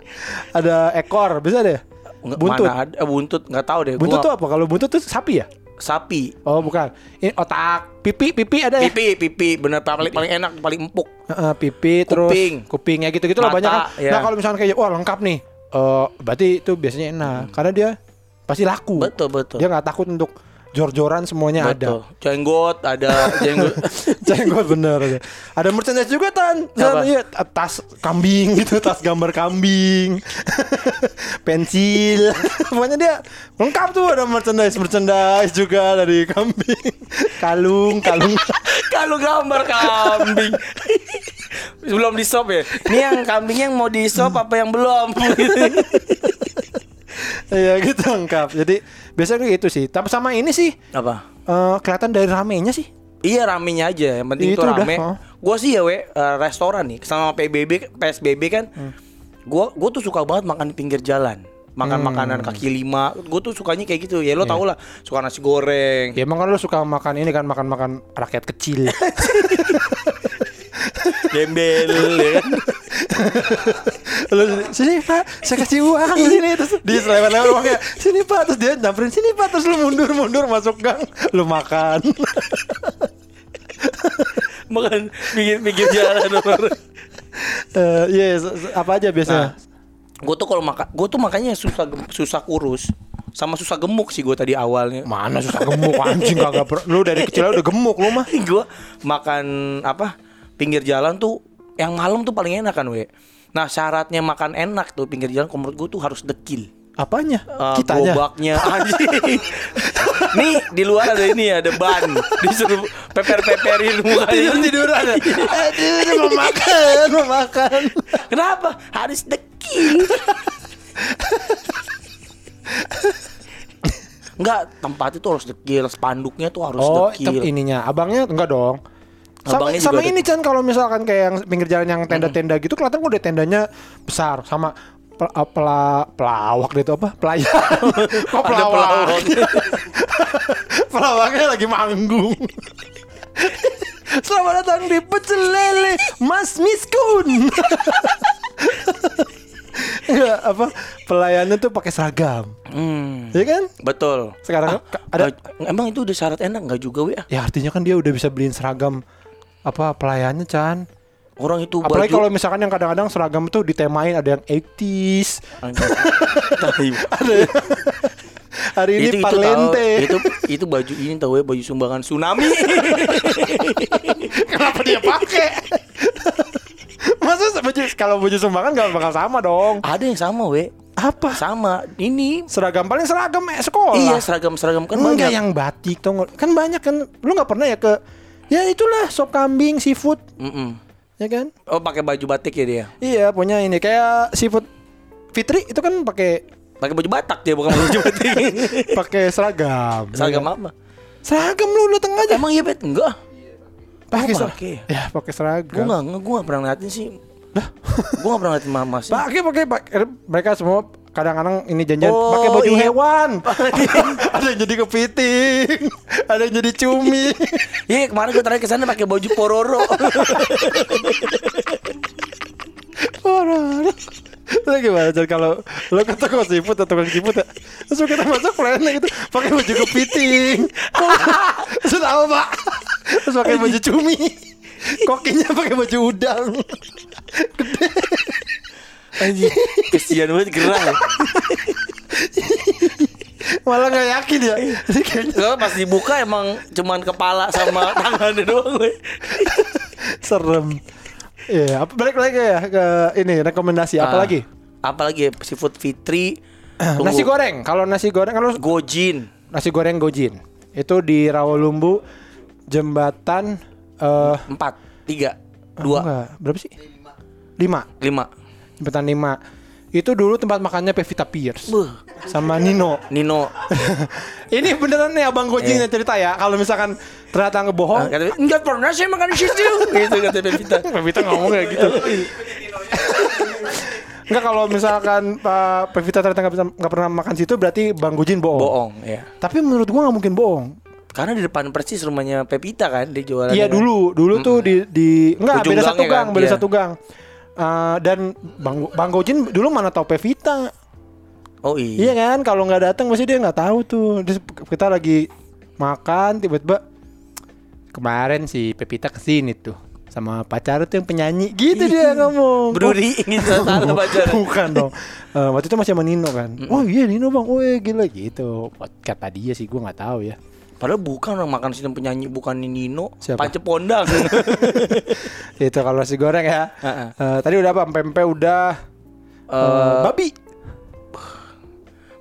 Ada ekor, bisa deh. Nggak, Buntut. Mana ada eh, buntut nggak tahu deh. Buntut Gua- tuh apa? Kalau buntut tuh sapi ya? sapi. Oh bukan. Ini otak, pipi, pipi ada ya? Pipi, pipi, bener paling paling enak, paling empuk. Heeh, pipi terus Kuping. kupingnya gitu-gitu lah banyak kan. ya. Nah, kalau misalnya kayak wah lengkap nih. eh berarti itu biasanya enak karena dia pasti laku. Betul, betul. Dia nggak takut untuk jor-joran semuanya Betul. ada. Jenggot, ada jenggot. Jenggot bener. Ada merchandise juga tan. Apa? Tan, iya, tas kambing gitu, tas gambar kambing. Pensil. Pokoknya dia lengkap tuh ada merchandise merchandise juga dari kambing. Kalung, kalung. Kalau gambar kambing. belum di shop ya. Ini yang kambingnya yang mau di shop apa yang belum? Iya gitu lengkap. Jadi biasanya kayak gitu sih. Tapi sama ini sih apa? eh, kelihatan dari ramenya sih. Iya ramenya aja, yang penting Itu itu udah, rame. oh. Gua sih ya we eh, restoran nih sama PBB PSBB kan. Hmm. Gua gua tuh suka banget makan di pinggir jalan. Makan Hmm. makanan kaki lima. Gue tuh sukanya kayak gitu. Ya lo tau lah, suka nasi goreng. Ya emang kan lu suka makan ini kan makan-makan rakyat kecil. Gembel ya kan. Lu sini Pak, saya kasih uang sini terus dia selewat-lewat uangnya. Sini Pak, terus dia nyamperin sini Pak, terus lu mundur-mundur masuk gang, lu makan. Makan pinggir-pinggir jalan orang. Eh, Iya, s- s- apa aja biasanya? Gue tuh kalau makan, gue tuh makanya susah susah kurus sama susah gemuk sih gue tadi awalnya. Mana susah gemuk anjing kagak lu dari kecil udah gemuk lu mah. gue makan apa pinggir jalan tuh yang malam tuh paling enak kan we. Nah syaratnya makan enak tuh pinggir jalan menurut gue tuh harus dekil. Apanya? Eh, Kitanya. Gobaknya anjing. Nih di luar ada ini ada ban disuruh peper-peperin mukanya. Tidur tiduran ya. Aduh, mau makan, mau makan. Kenapa? Harus dekil. Enggak, tempat itu harus dekil, spanduknya tuh harus Oh, dekil. tem- ininya. Abangnya enggak dong. Sama, Abangnya sama ini Chan kalau misalkan kayak yang pinggir jalan yang tenda-tenda gitu kelihatan udah tendanya besar sama pel- uh, pela, pelawak itu apa? Pelayan. Kok pelawak? pelawak. Pelawaknya lagi manggung. Selamat datang di Pecel Lele Mas Miskun. Enggak apa pelayannya tuh pakai seragam. Hmm, Ya kan? betul. Sekarang Ah, ada nggak- emang itu udah syarat enak nggak juga we? ah? ya artinya kan dia udah bisa beliin seragam apa pelayannya Chan. Orang itu Apalagi baju kalau misalkan yang kadang-kadang seragam tuh ditemain ada yang 80s, Anjing. Tai. ada yang hari ini itu itu tahu, parlente. itu itu baju ini tahu ya baju sumbangan tsunami. Kenapa dia pakai? Masa baju kalau baju sumbangan gak bakal sama dong. Ada yang sama we. Apa? Sama. Ini Seragam paling seragam eh, sekolah. iya seragam-seragam kan Enggak banyak. yang batik tuh kan banyak kan. Lu nggak pernah ya ke ya itulah sop kambing seafood Mm-mm. ya kan? Oh pakai baju batik ya dia. Iya punya ini kayak seafood Fitri itu kan pakai Pakai baju Batak dia bukan baju batik. pakai seragam. Seragam apa? Seragam lu datang aja. Emang iya bet? Enggak. Pakai Oh, pakai. Ya, pakai seragam. enggak, enggak, enggak pernah ngeliatin sih. Lah, gue enggak pernah ngeliatin mama sih. Pakai pakai pakai mereka semua kadang-kadang ini janjian Oh, pakai baju iya. hewan. ada yang jadi kepiting, ada yang jadi cumi. Iya, kemarin gue terakhir ke sana pakai baju pororo. Parah. Lu gimana Jan kalau lo ke toko siput atau tukang siput ya Terus kita masuk plannya gitu pakai baju kepiting Terus apa pak Terus pakai baju cumi Kokinya pakai baju udang Anjing, kesian banget gerah. ya. Malah gak yakin ya Kalau pas dibuka emang cuman kepala sama tangannya doang gue. serem Iya, apa balik lagi ya ke ini rekomendasi apa Ah, lagi? Apalagi seafood fitri. Tunggu. Nasi goreng. Kalau nasi goreng kalau Gojin. nasi goreng Gojin itu di Rawalumbu jembatan eh Empat, tiga, oh, dua, enggak, berapa sih? Lima. lima. Jembatan lima. Itu dulu tempat makannya Pevita Pierce Buh, sama Nino. Nino. ini beneran nih Abang Gojin yang cerita ya. Kalau misalkan ternyata ngebohong, kata, enggak pernah saya makan di situ. gitu kata Pevita. Pevita ngomong kayak gitu. Enggak kalau misalkan Pak Pevita ternyata nggak bisa- nggak pernah makan situ berarti Bang Gojin bohong. Bohong, ya. Tapi menurut gua nggak mungkin bohong. Karena di depan persis rumahnya Pepita kan dia jualan. Iya dulu, dulu tuh di di enggak Ujung beda satu gangnya gang, kan? beda Iya. satu gang. Eh, dan Bang Bang Gojin dulu mana tahu Pevita. Oh Iya iya. kan, kalau nggak datang pasti dia nggak tahu tuh. Terus kita lagi makan tiba-tiba kemarin si Pepita ke sini tuh sama pacar tuh yang penyanyi gitu dia ngomong. Bruri gitu salah pacaran. Bukan dong. Eh, waktu itu masih sama Nino kan. Oh iya Nino bang, oh iya gila gitu. Kata dia sih gue nggak tahu ya. Padahal bukan orang makan situ penyanyi bukan Nino, Siapa? Pance Pondang. itu kalau nasi goreng ya. Heeh. Eh, tadi udah apa? Pempek udah. Eh, babi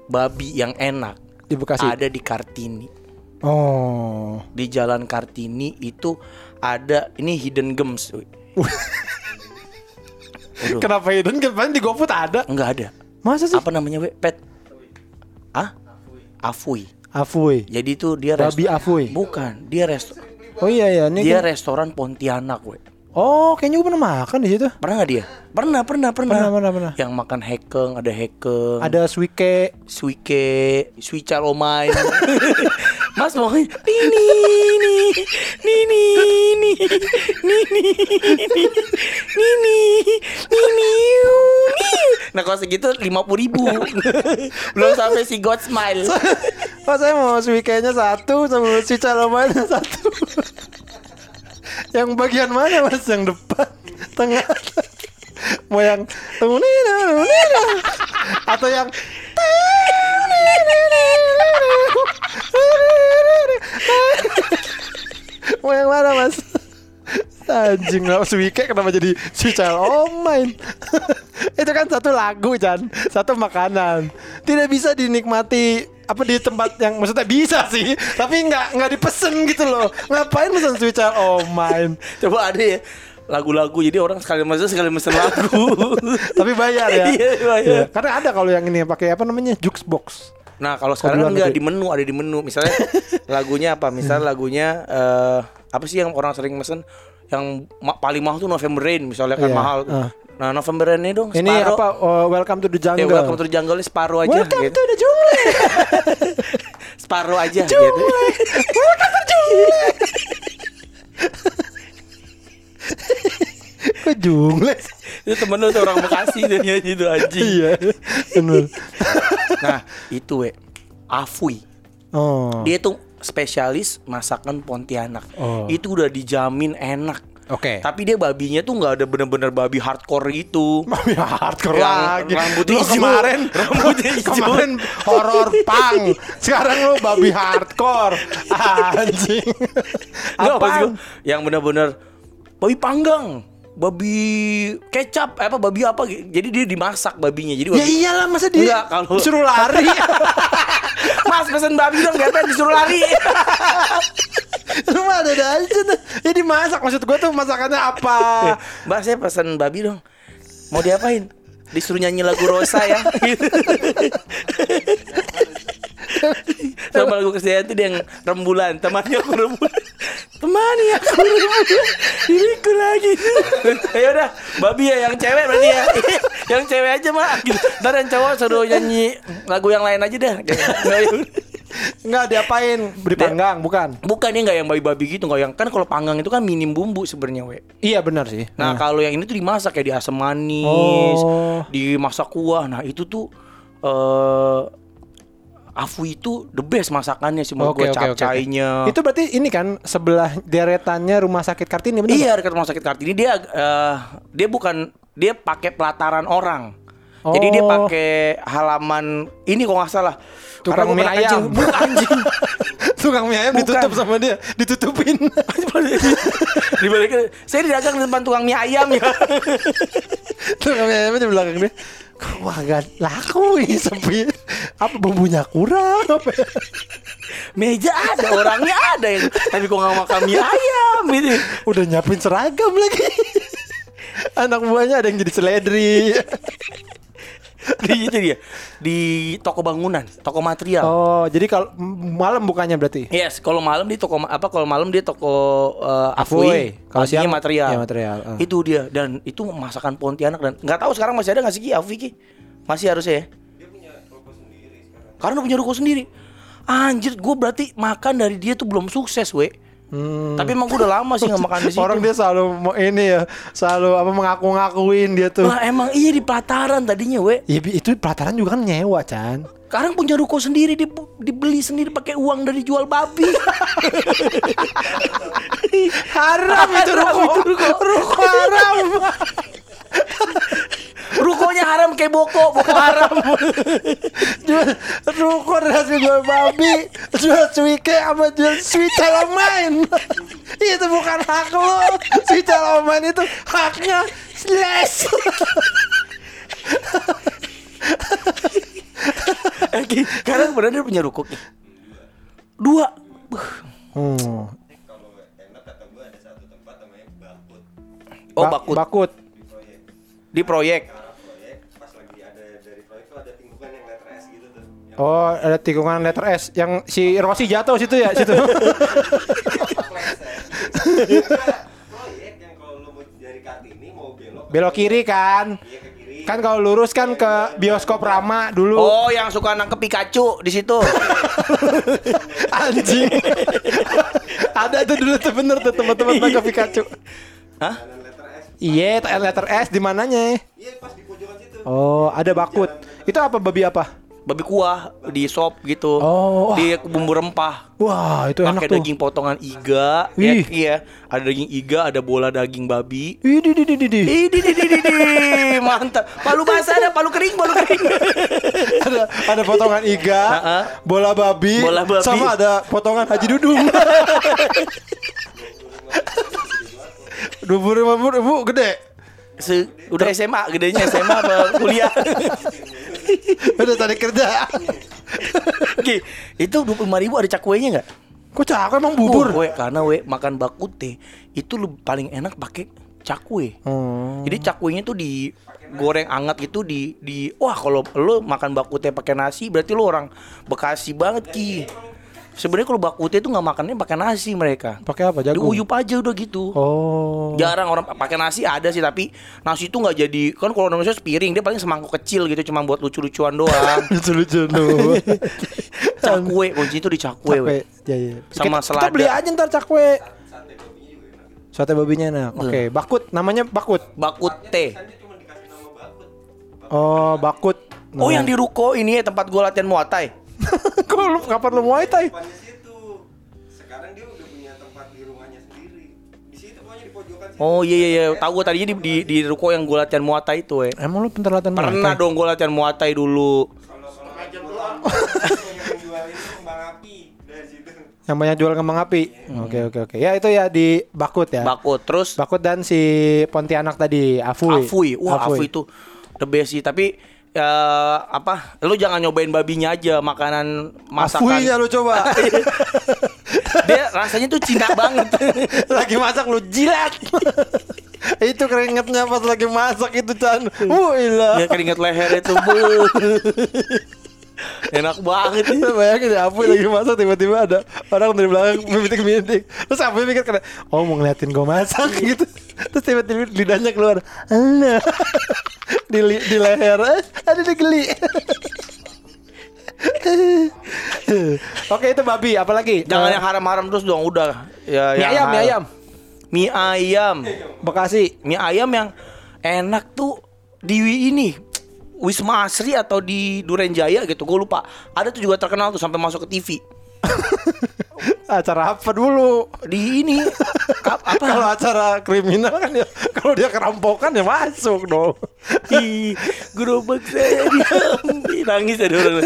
Babi yang enak di Bekasi. ada di Kartini. Oh. Di Jalan Kartini itu ada ini hidden gems. Kenapa hidden kan di GoFood ada? enggak ada. Masa sih? Apa namanya, we? Pet? Ah? Afui. Afui. Jadi itu dia Babi resto- Afui. Bukan, dia resto Oh iya ya, ini dia gua- restoran Pontianak, we. Oh, kayaknya gue pernah makan di situ. Pernah nggak dia? Pernah, pernah, pernah. Pernah, pernah, pernah. Yang makan hekeng, ada hekeng. Ada suike. Suike, Suica Romain. Mas mau nini nini nini nini nini nini nini Nah kalau segitu lima puluh ribu belum sampai si God Smile. pas saya mau weekendnya satu sama si calomannya satu. Yang bagian mana mas? Yang depan, tengah mau yang atau yang mau yang mana mas? Anjing lah suike kenapa jadi suica romain? Itu kan satu lagu Chan, satu makanan. Tidak bisa dinikmati apa di tempat yang maksudnya bisa sih, tapi nggak nggak dipesen gitu loh. Ngapain pesen suica romain? Coba ada ya Lagu-lagu jadi orang sekali mesen sekali mesen lagu Tapi bayar ya. Iya, bayar. Iya, Karena ada kalau yang ini pakai apa namanya jukebox. Nah kalau sekarang kan enggak negeri. di menu ada di menu misalnya lagunya apa misalnya lagunya eh apa sih yang orang sering mesen yang ma- paling mahal tuh November Rain misalnya kan Iya, mahal. ah. Nah, November Rain ini dong Ini separuh. apa? oh, welcome to the Ya, jungle. welcome to the jungle separuh aja Welcome gitu. to the jungle. Separuh aja gitu. welcome to the jungle. Kok jungle? Itu temen lu tuh orang Bekasi tuh nyanyi itu anjing. iya, benar. Nah, itu we. Afui. Oh. Dia tuh spesialis masakan Pontianak. Oh. Itu udah dijamin enak. Oke. Tapi dia babinya tuh nggak ada bener-bener babi hardcore gitu. Babi hardcore Yang lagi. rambutnya Lu hijau. kemarin Rambutnya hijau. Kemarin horor pang. Sekarang lu babi hardcore. Anjing. Gua yang bener-bener babi panggang. Babi kecap apa babi apa jadi dia dimasak babinya jadi Ya babi, iyalah masa dia Enggak, kalau- suruh lari. mas pesen babi dong biar disuruh lari Lu mah ada aja tuh. Ya dimasak maksud gua tuh masakannya apa? mbak saya pesen babi dong mau diapain disuruh nyanyi lagu Rosa ya sama lagu kesehatan dia yang rembulan temannya aku rembulan temani aku rembulan diriku lagi ya udah babi ya yang cewek berarti ya yang cewek aja mah gitu. ntar yang cowok suruh nyanyi lagu yang lain aja dah Enggak diapain? Dipanggang, bukan? bukan ya nggak yang babi-babi gitu nggak yang kan kalau panggang itu kan minim bumbu sebenarnya we Iya benar sih. Nah, kalau yang ini tuh dimasak kayak di asam manis, Oh. dimasak kuah. Nah, itu tuh eh Afu itu the best masakannya sih menurut gua oke oke. capcainya. Itu berarti ini kan sebelah deretannya rumah sakit Kartini benar? Iya, dekat rumah sakit Kartini dia eh, dia bukan dia pakai pelataran orang. Jadi dia Oh. pakai halaman ini kok nggak salah. Tukang Karena mie ayam. kencing. Bukan, anjing. Tukang mie ayam Bukan. ditutup sama dia, ditutupin. Dibalikin. Saya didagang di depan tukang mie ayam ya. Tukang mie ayamnya di belakang dia. Wah gak laku ini sepi Apa bumbunya kurang apa? Meja ada, orangnya ada yang tapi kok nggak makan mie ayam gitu. Udah nyiapin seragam lagi Anak buahnya ada yang jadi seledri di itu dia. Di toko bangunan toko material. Oh jadi kalau malam bukannya berarti? Yes kalau malam di toko apa kalau malam dia toko uh, Afui. Kalau siang- material. Iya, material, ah. itu dia dan itu masakan Pontianak dan nggak tahu sekarang masih ada nggak sih Ki? Afui Ki? Masih harusnya ya? Dia punya toko sendiri sekarang. karena punya ruko sendiri. Anjir gue berarti makan dari dia tuh belum sukses we tapi emang gue udah lama sih nggak makan di situ. Hmm. Orang dia selalu mau ini ya Selalu apa mengaku-ngakuin dia tuh. Lah emang iya di pelataran tadinya we. Ya, itu pelataran juga kan nyewa Chan. Sekarang punya ruko sendiri di- dibeli sendiri pakai uang dari jual babi. Haram itu Haram ruko. itu ruko. Ruko haram Rukonya haram kayak boko, boko haram. Jual ruko dan hasil jual babi Jual cuike sama jual sweet main Itu bukan hak lo Sweet main itu haknya Slash Oke, sekarang benar dia punya ruko. Ki. Dua. Hmm. Kalau enak kata gue ada satu tempat namanya Bakut Oh, Ba- bakut Bakut di proyek Oh ada tikungan letter S Yang si Rossi jatuh situ ya situ belok Belok kiri kan Iya ke kiri. Kan kalau lurus kan ke bioskop Rama dulu Oh, yang suka nangkep Pikachu di situ. Anjing Ada tuh dulu tuh bener tuh teman-teman tangkap Pikachu Hah? Kanan letter S. Iya letter S di mananya Iya pas di pojokan situ. Oh ada bakut Itu apa babi apa? Babi kuah di sop gitu. Oh. Di bumbu rempah. Wah itu enak Pakai tuh daging potongan iga, ya, Wih. iya. Ada daging iga, ada bola daging babi. Ih, di, di, di, di, di. Ih, di, di, di, di, di. mantap. Palu basah ada, palu kering, palu kering. ada ada potongan iga, bola babi, Bola babi. sama ada potongan Haji Dudung. Dua puluh ribu gede, Se- udah SMA, gedenya SMA apa kuliah? udah tadi kerja. Oke, itu dua puluh ribu ada cakwenya nggak? Kok cakep emang bubur? Oh, we, karena we makan bakute itu lu paling enak pakai cakwe. Hmm. Jadi cakwenya tuh di goreng anget gitu di di wah kalau lu makan bakute pakai nasi berarti lu orang Bekasi banget ki. Sebenarnya kalau bakute itu nggak makannya pakai nasi mereka. Pakai apa? Jagung. Diuyup aja udah gitu. Oh. Jarang orang pakai nasi ada sih tapi nasi itu nggak jadi kan kalau Indonesia sepiring dia paling semangkuk kecil gitu cuma buat lucu-lucuan doang. Lucu-lucu tuh. cakwe kunci itu di cakwe. we. Cakwe. Ya, ya. Sama kita, kita selada. beli aja ntar cakwe. Sate babinya enak. Enak. Oke, bakut namanya bakut. Bakute. Bakut. Oh, bakut. Oh yang di ruko ini ya tempat gua latihan. Kok lu kapan lu Muay Thai? Sekarang dia udah punya tempat di rumahnya sendiri. Di situ pokoknya di pojokan situ. Oh iya iya iya, tahu gua tadinya di, di di ruko yang gua latihan muay thai itu, we. Emang lu bentar latihan Muay Pernah Thai? dong gua latihan muay thai dulu. Kalau kalau aja doang. Yang jual itu kembang api dari situ. Yang banyak jual kembang api. Oke oke oke. Ya itu ya di bakut ya. Bakut terus Bakut dan si Pontianak tadi, Afui. Afui. Wah, Afui itu the best sih, tapi ya apa? Lu jangan nyobain babinya aja, makanan masakan. Afuinya lu coba. Dia rasanya tuh Cina banget. lagi masak lu jilat. itu keringetnya pas lagi masak itu Chan. Uh, ilah. ya keringet leher itu. bu. Enak banget. Lu Bayangin ya Apuy lagi masak tiba-tiba ada orang dari belakang mintik-mintik Terus Apuy mikir karena Oh mau ngeliatin gue masak gitu. Terus tiba-tiba lidahnya keluar Allah di, li- di leher. Eh, Ada di geli. Oke itu babi. Apalagi? Jangan Eh, yang haram-haram terus dong, udah. Ya, Mie ayam, mie ayam. Mie ayam. Bekasi. Mie ayam yang enak tuh di ini Wisma Asri atau di Duren Jaya gitu, gue lupa. Ada tuh juga terkenal tuh sampai masuk ke TV. Acara apa dulu Di ini ap- apa? Kalau acara kriminal kan ya Kalau dia kerampokan ya masuk dong Ih, gerobak saya diambil nangis ada orang.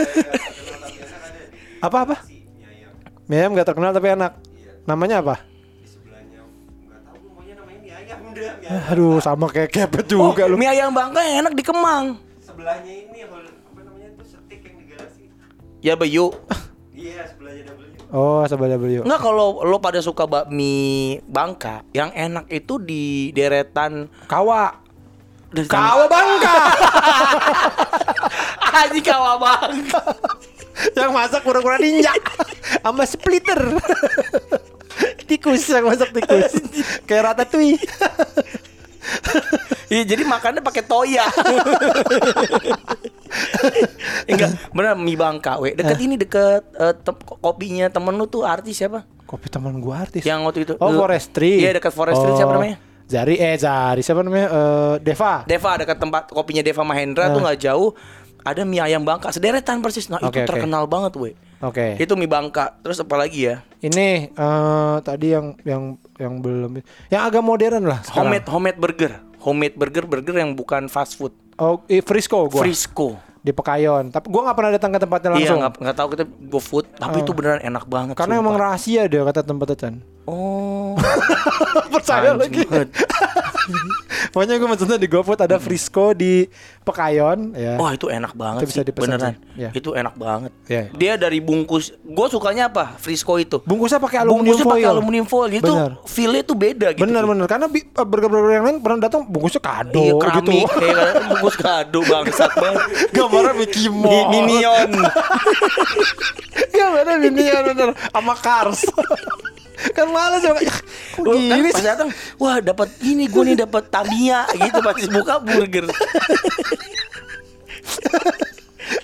Apa-apa? Mie ayam gak terkenal tapi enak Namanya apa? Di. Aduh sama kayak kepet Oh, juga lu mie ayam Bangka enak di Kemang. Sebelahnya ini hol- apa namanya itu setik yang di Galaxy. Ya Bayu. Iya sebelahnya W. Oh sebelah beliau Enggak kalau lo pada suka bakmi Bangka, yang enak itu di deretan Kawa. Kawa Bangka. Aji kawa Bangka. Yang masak pura-pura ninja. Sama splitter Tikus yang masak tikus. Kayak ratatouille Iya, jadi makannya pakai toya. Enggak, bener mie Bangka, we. Deket ini deket eh, tem- kopinya temen lu tuh artis siapa? Kopi teman gua artis Yang waktu itu. Oh Forestry Iya, dekat Forestry siapa namanya? Zari eh Zari siapa namanya Eh, Deva Deva dekat tempat kopinya Deva Mahendra tuh nggak jauh ada mie ayam Bangka sederetan persis. Nah, itu terkenal banget, we. Oke Itu mie Bangka. Terus apa lagi ya? Ini eh tadi yang yang yang belum yang agak modern lah sekarang. Homemade homemade burger. Homemade burger burger yang bukan fast food. Oh, eh, Frisco gua Frisco. Di Pekayon. Tapi gua nggak pernah datang ke tempatnya Iya, langsung. nggak nggak tahu kita GoFood, tapi itu beneran enak banget. Karena sumpah. emang rahasia dia kata tempatnya Chan. Oh. Percaya lagi. Pokoknya gue maksudnya di GoFood ada Frisco di Pekayon ya. Wah itu enak banget Itu bisa sih, dipesan beneran. ya. Itu enak banget. Iya. Dia dari bungkus, gue sukanya apa? Frisco itu. Bungkusnya pakai aluminium Bungkusnya pakai foil. aluminium foil, itu feel-nya tuh beda gitu. Bener bener karena eh, burger-burger yang lain pernah datang bungkusnya kado Iya gitu. keramik, kayak kan, bungkus kado bangsat banget. Gambarnya Mouse. Minion. Gambarnya Minion bener sama Cars. kan males ya. "Ih, Kok Lu kan gini pas datang, wah dapat ini gue nih dapat Tamiya gitu pas buka burger.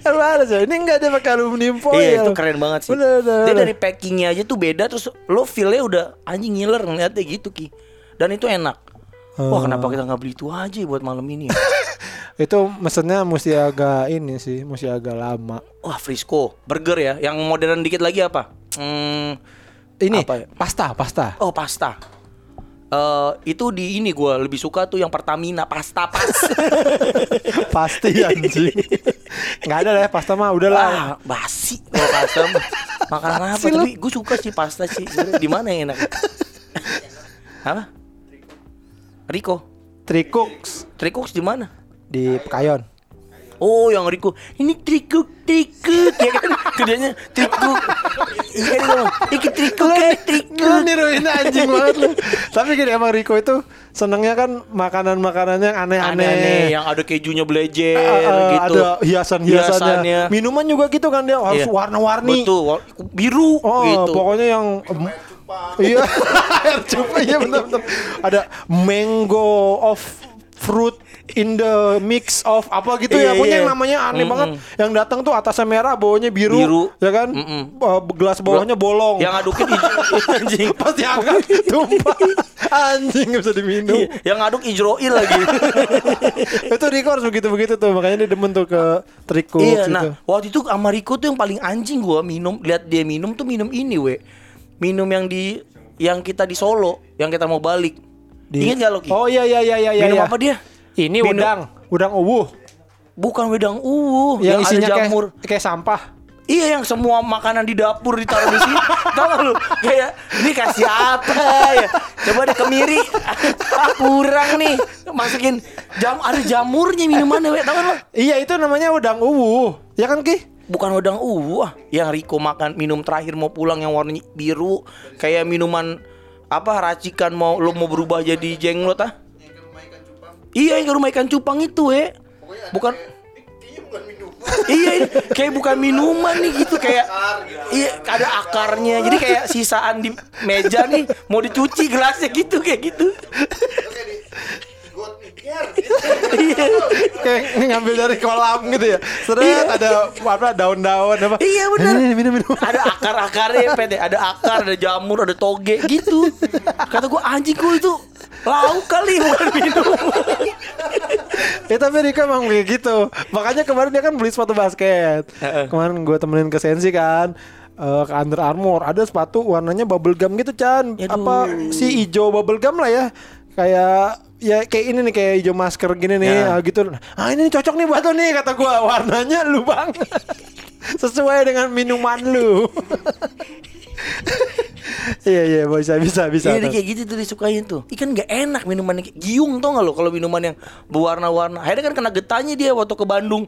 Kan males ya. Ini enggak dia pakai aluminium foil. Iya itu keren banget sih. Bener, bener, Dia dari packingnya aja tuh beda terus lo feelnya udah anjing ngiler ngeliatnya gitu ki. Dan itu enak. Wah kenapa kita nggak beli itu aja buat malam ini? ya? Itu mesennya mesti agak ini sih, mesti agak lama. Wah Frisco burger ya. Yang modern dikit lagi apa? Hmm, Ini Apa ya? pasta, pasta. oh pasta. Eh itu di ini gue lebih suka tuh yang Pertamina pasta pas. Pasti anjing. Enggak ada lah ya pasta mah udahlah. Wah basi kalau pasta. Makanan apa? Tapi gue suka sih pasta sih. Di mana yang enak? apa? Riko. Tricooks Trikox di mana? di Pekayon. Oh, yang Riko. Ini trikuk trikuk ya kan? Kerjanya triku. Iya ngomong, iki triku ke triku. Lu niruin anjing banget lu. Tapi gini emang Riko itu senengnya kan makanan-makanan yang aneh-aneh. Aneh-aneh yang ada kejunya belejer Eh, eh, gitu. Ada hiasan-hiasannya. Hiasannya. Minuman juga gitu kan dia harus Iya. warna-warni. Betul, biru Oh, gitu. pokoknya yang em, Iya, air cupa iya benar-benar. Ada mango of fruit in the mix of apa gitu ya. Iya, Pokoknya iya. yang namanya aneh banget. Yang datang tuh atasnya merah, bawahnya biru, Biru. ya kan? Mm-mm. Eh, gelas bawahnya bolong. Yang ngadukin anjing. pas diangkat tumpah. Anjing nggak bisa diminum. Iya, yang ngaduk Ijroil lagi. itu Riko harus begitu-begitu tuh. Makanya dia demen tuh ke triku iya, gitu. nah waktu itu sama Riko tuh yang paling anjing gua minum, lihat dia minum tuh minum ini, we. Minum yang di yang kita di Solo, yang kita mau balik. Di- Ingat gak lo Ki? Oh iya iya iya iya. minum iya. apa dia? Ini Minum- udang, udang uwuh. Bukan wedang uwu, Yang yang, isinya ada jamur. kayak, kayak sampah. Iya yang semua makanan di dapur ditaruh di sini. Tahu lu? Kayak ini kasih apa ya? Coba deh kemiri. Kurang nih. Masukin jam ada jamurnya minumannya, we. Tahu lo? Iya itu namanya udang uwu. Ya kan Ki? Bukan wedang uwu ah. Yang Riko makan minum terakhir mau pulang yang warnanya biru kayak minuman apa racikan mau lo mau berubah jadi jenglot ah. Iya yang rumah ikan cupang itu, we. Bukan iya ini kayak bukan minuman nih gitu kayak iya ada akarnya jadi kayak sisaan di meja nih mau dicuci gelasnya gitu kayak gitu iya Kayak ngambil dari kolam gitu ya. Seret Iya. ada apa daun-daun apa. iya benar minum minum. ada akar akarnya pet ya. ada akar ada jamur ada toge gitu kata gua anjing gua itu lauk kali bukan minum Ya tapi Rika emang kayak gitu. Makanya kemarin dia kan beli sepatu basket. Kemarin gue temenin ke Sensi kan. eh, ke Under Armour ada sepatu warnanya bubble gum gitu Chan Aduh. apa si hijau bubble gum lah ya kayak ya kayak ini nih kayak hijau masker gini nih Ya. ah, gitu. Ah ini cocok nih buat lo nih kata gua. Warnanya lu bang. Sesuai dengan minuman lu. Iya iya bisa bisa bisa Iya tuh. kayak gitu tuh disukain tuh. Ikan gak enak minuman kayak giung tau gak lo Kalau minuman yang berwarna-warna? Akhirnya kan kena getahnya dia waktu ke Bandung.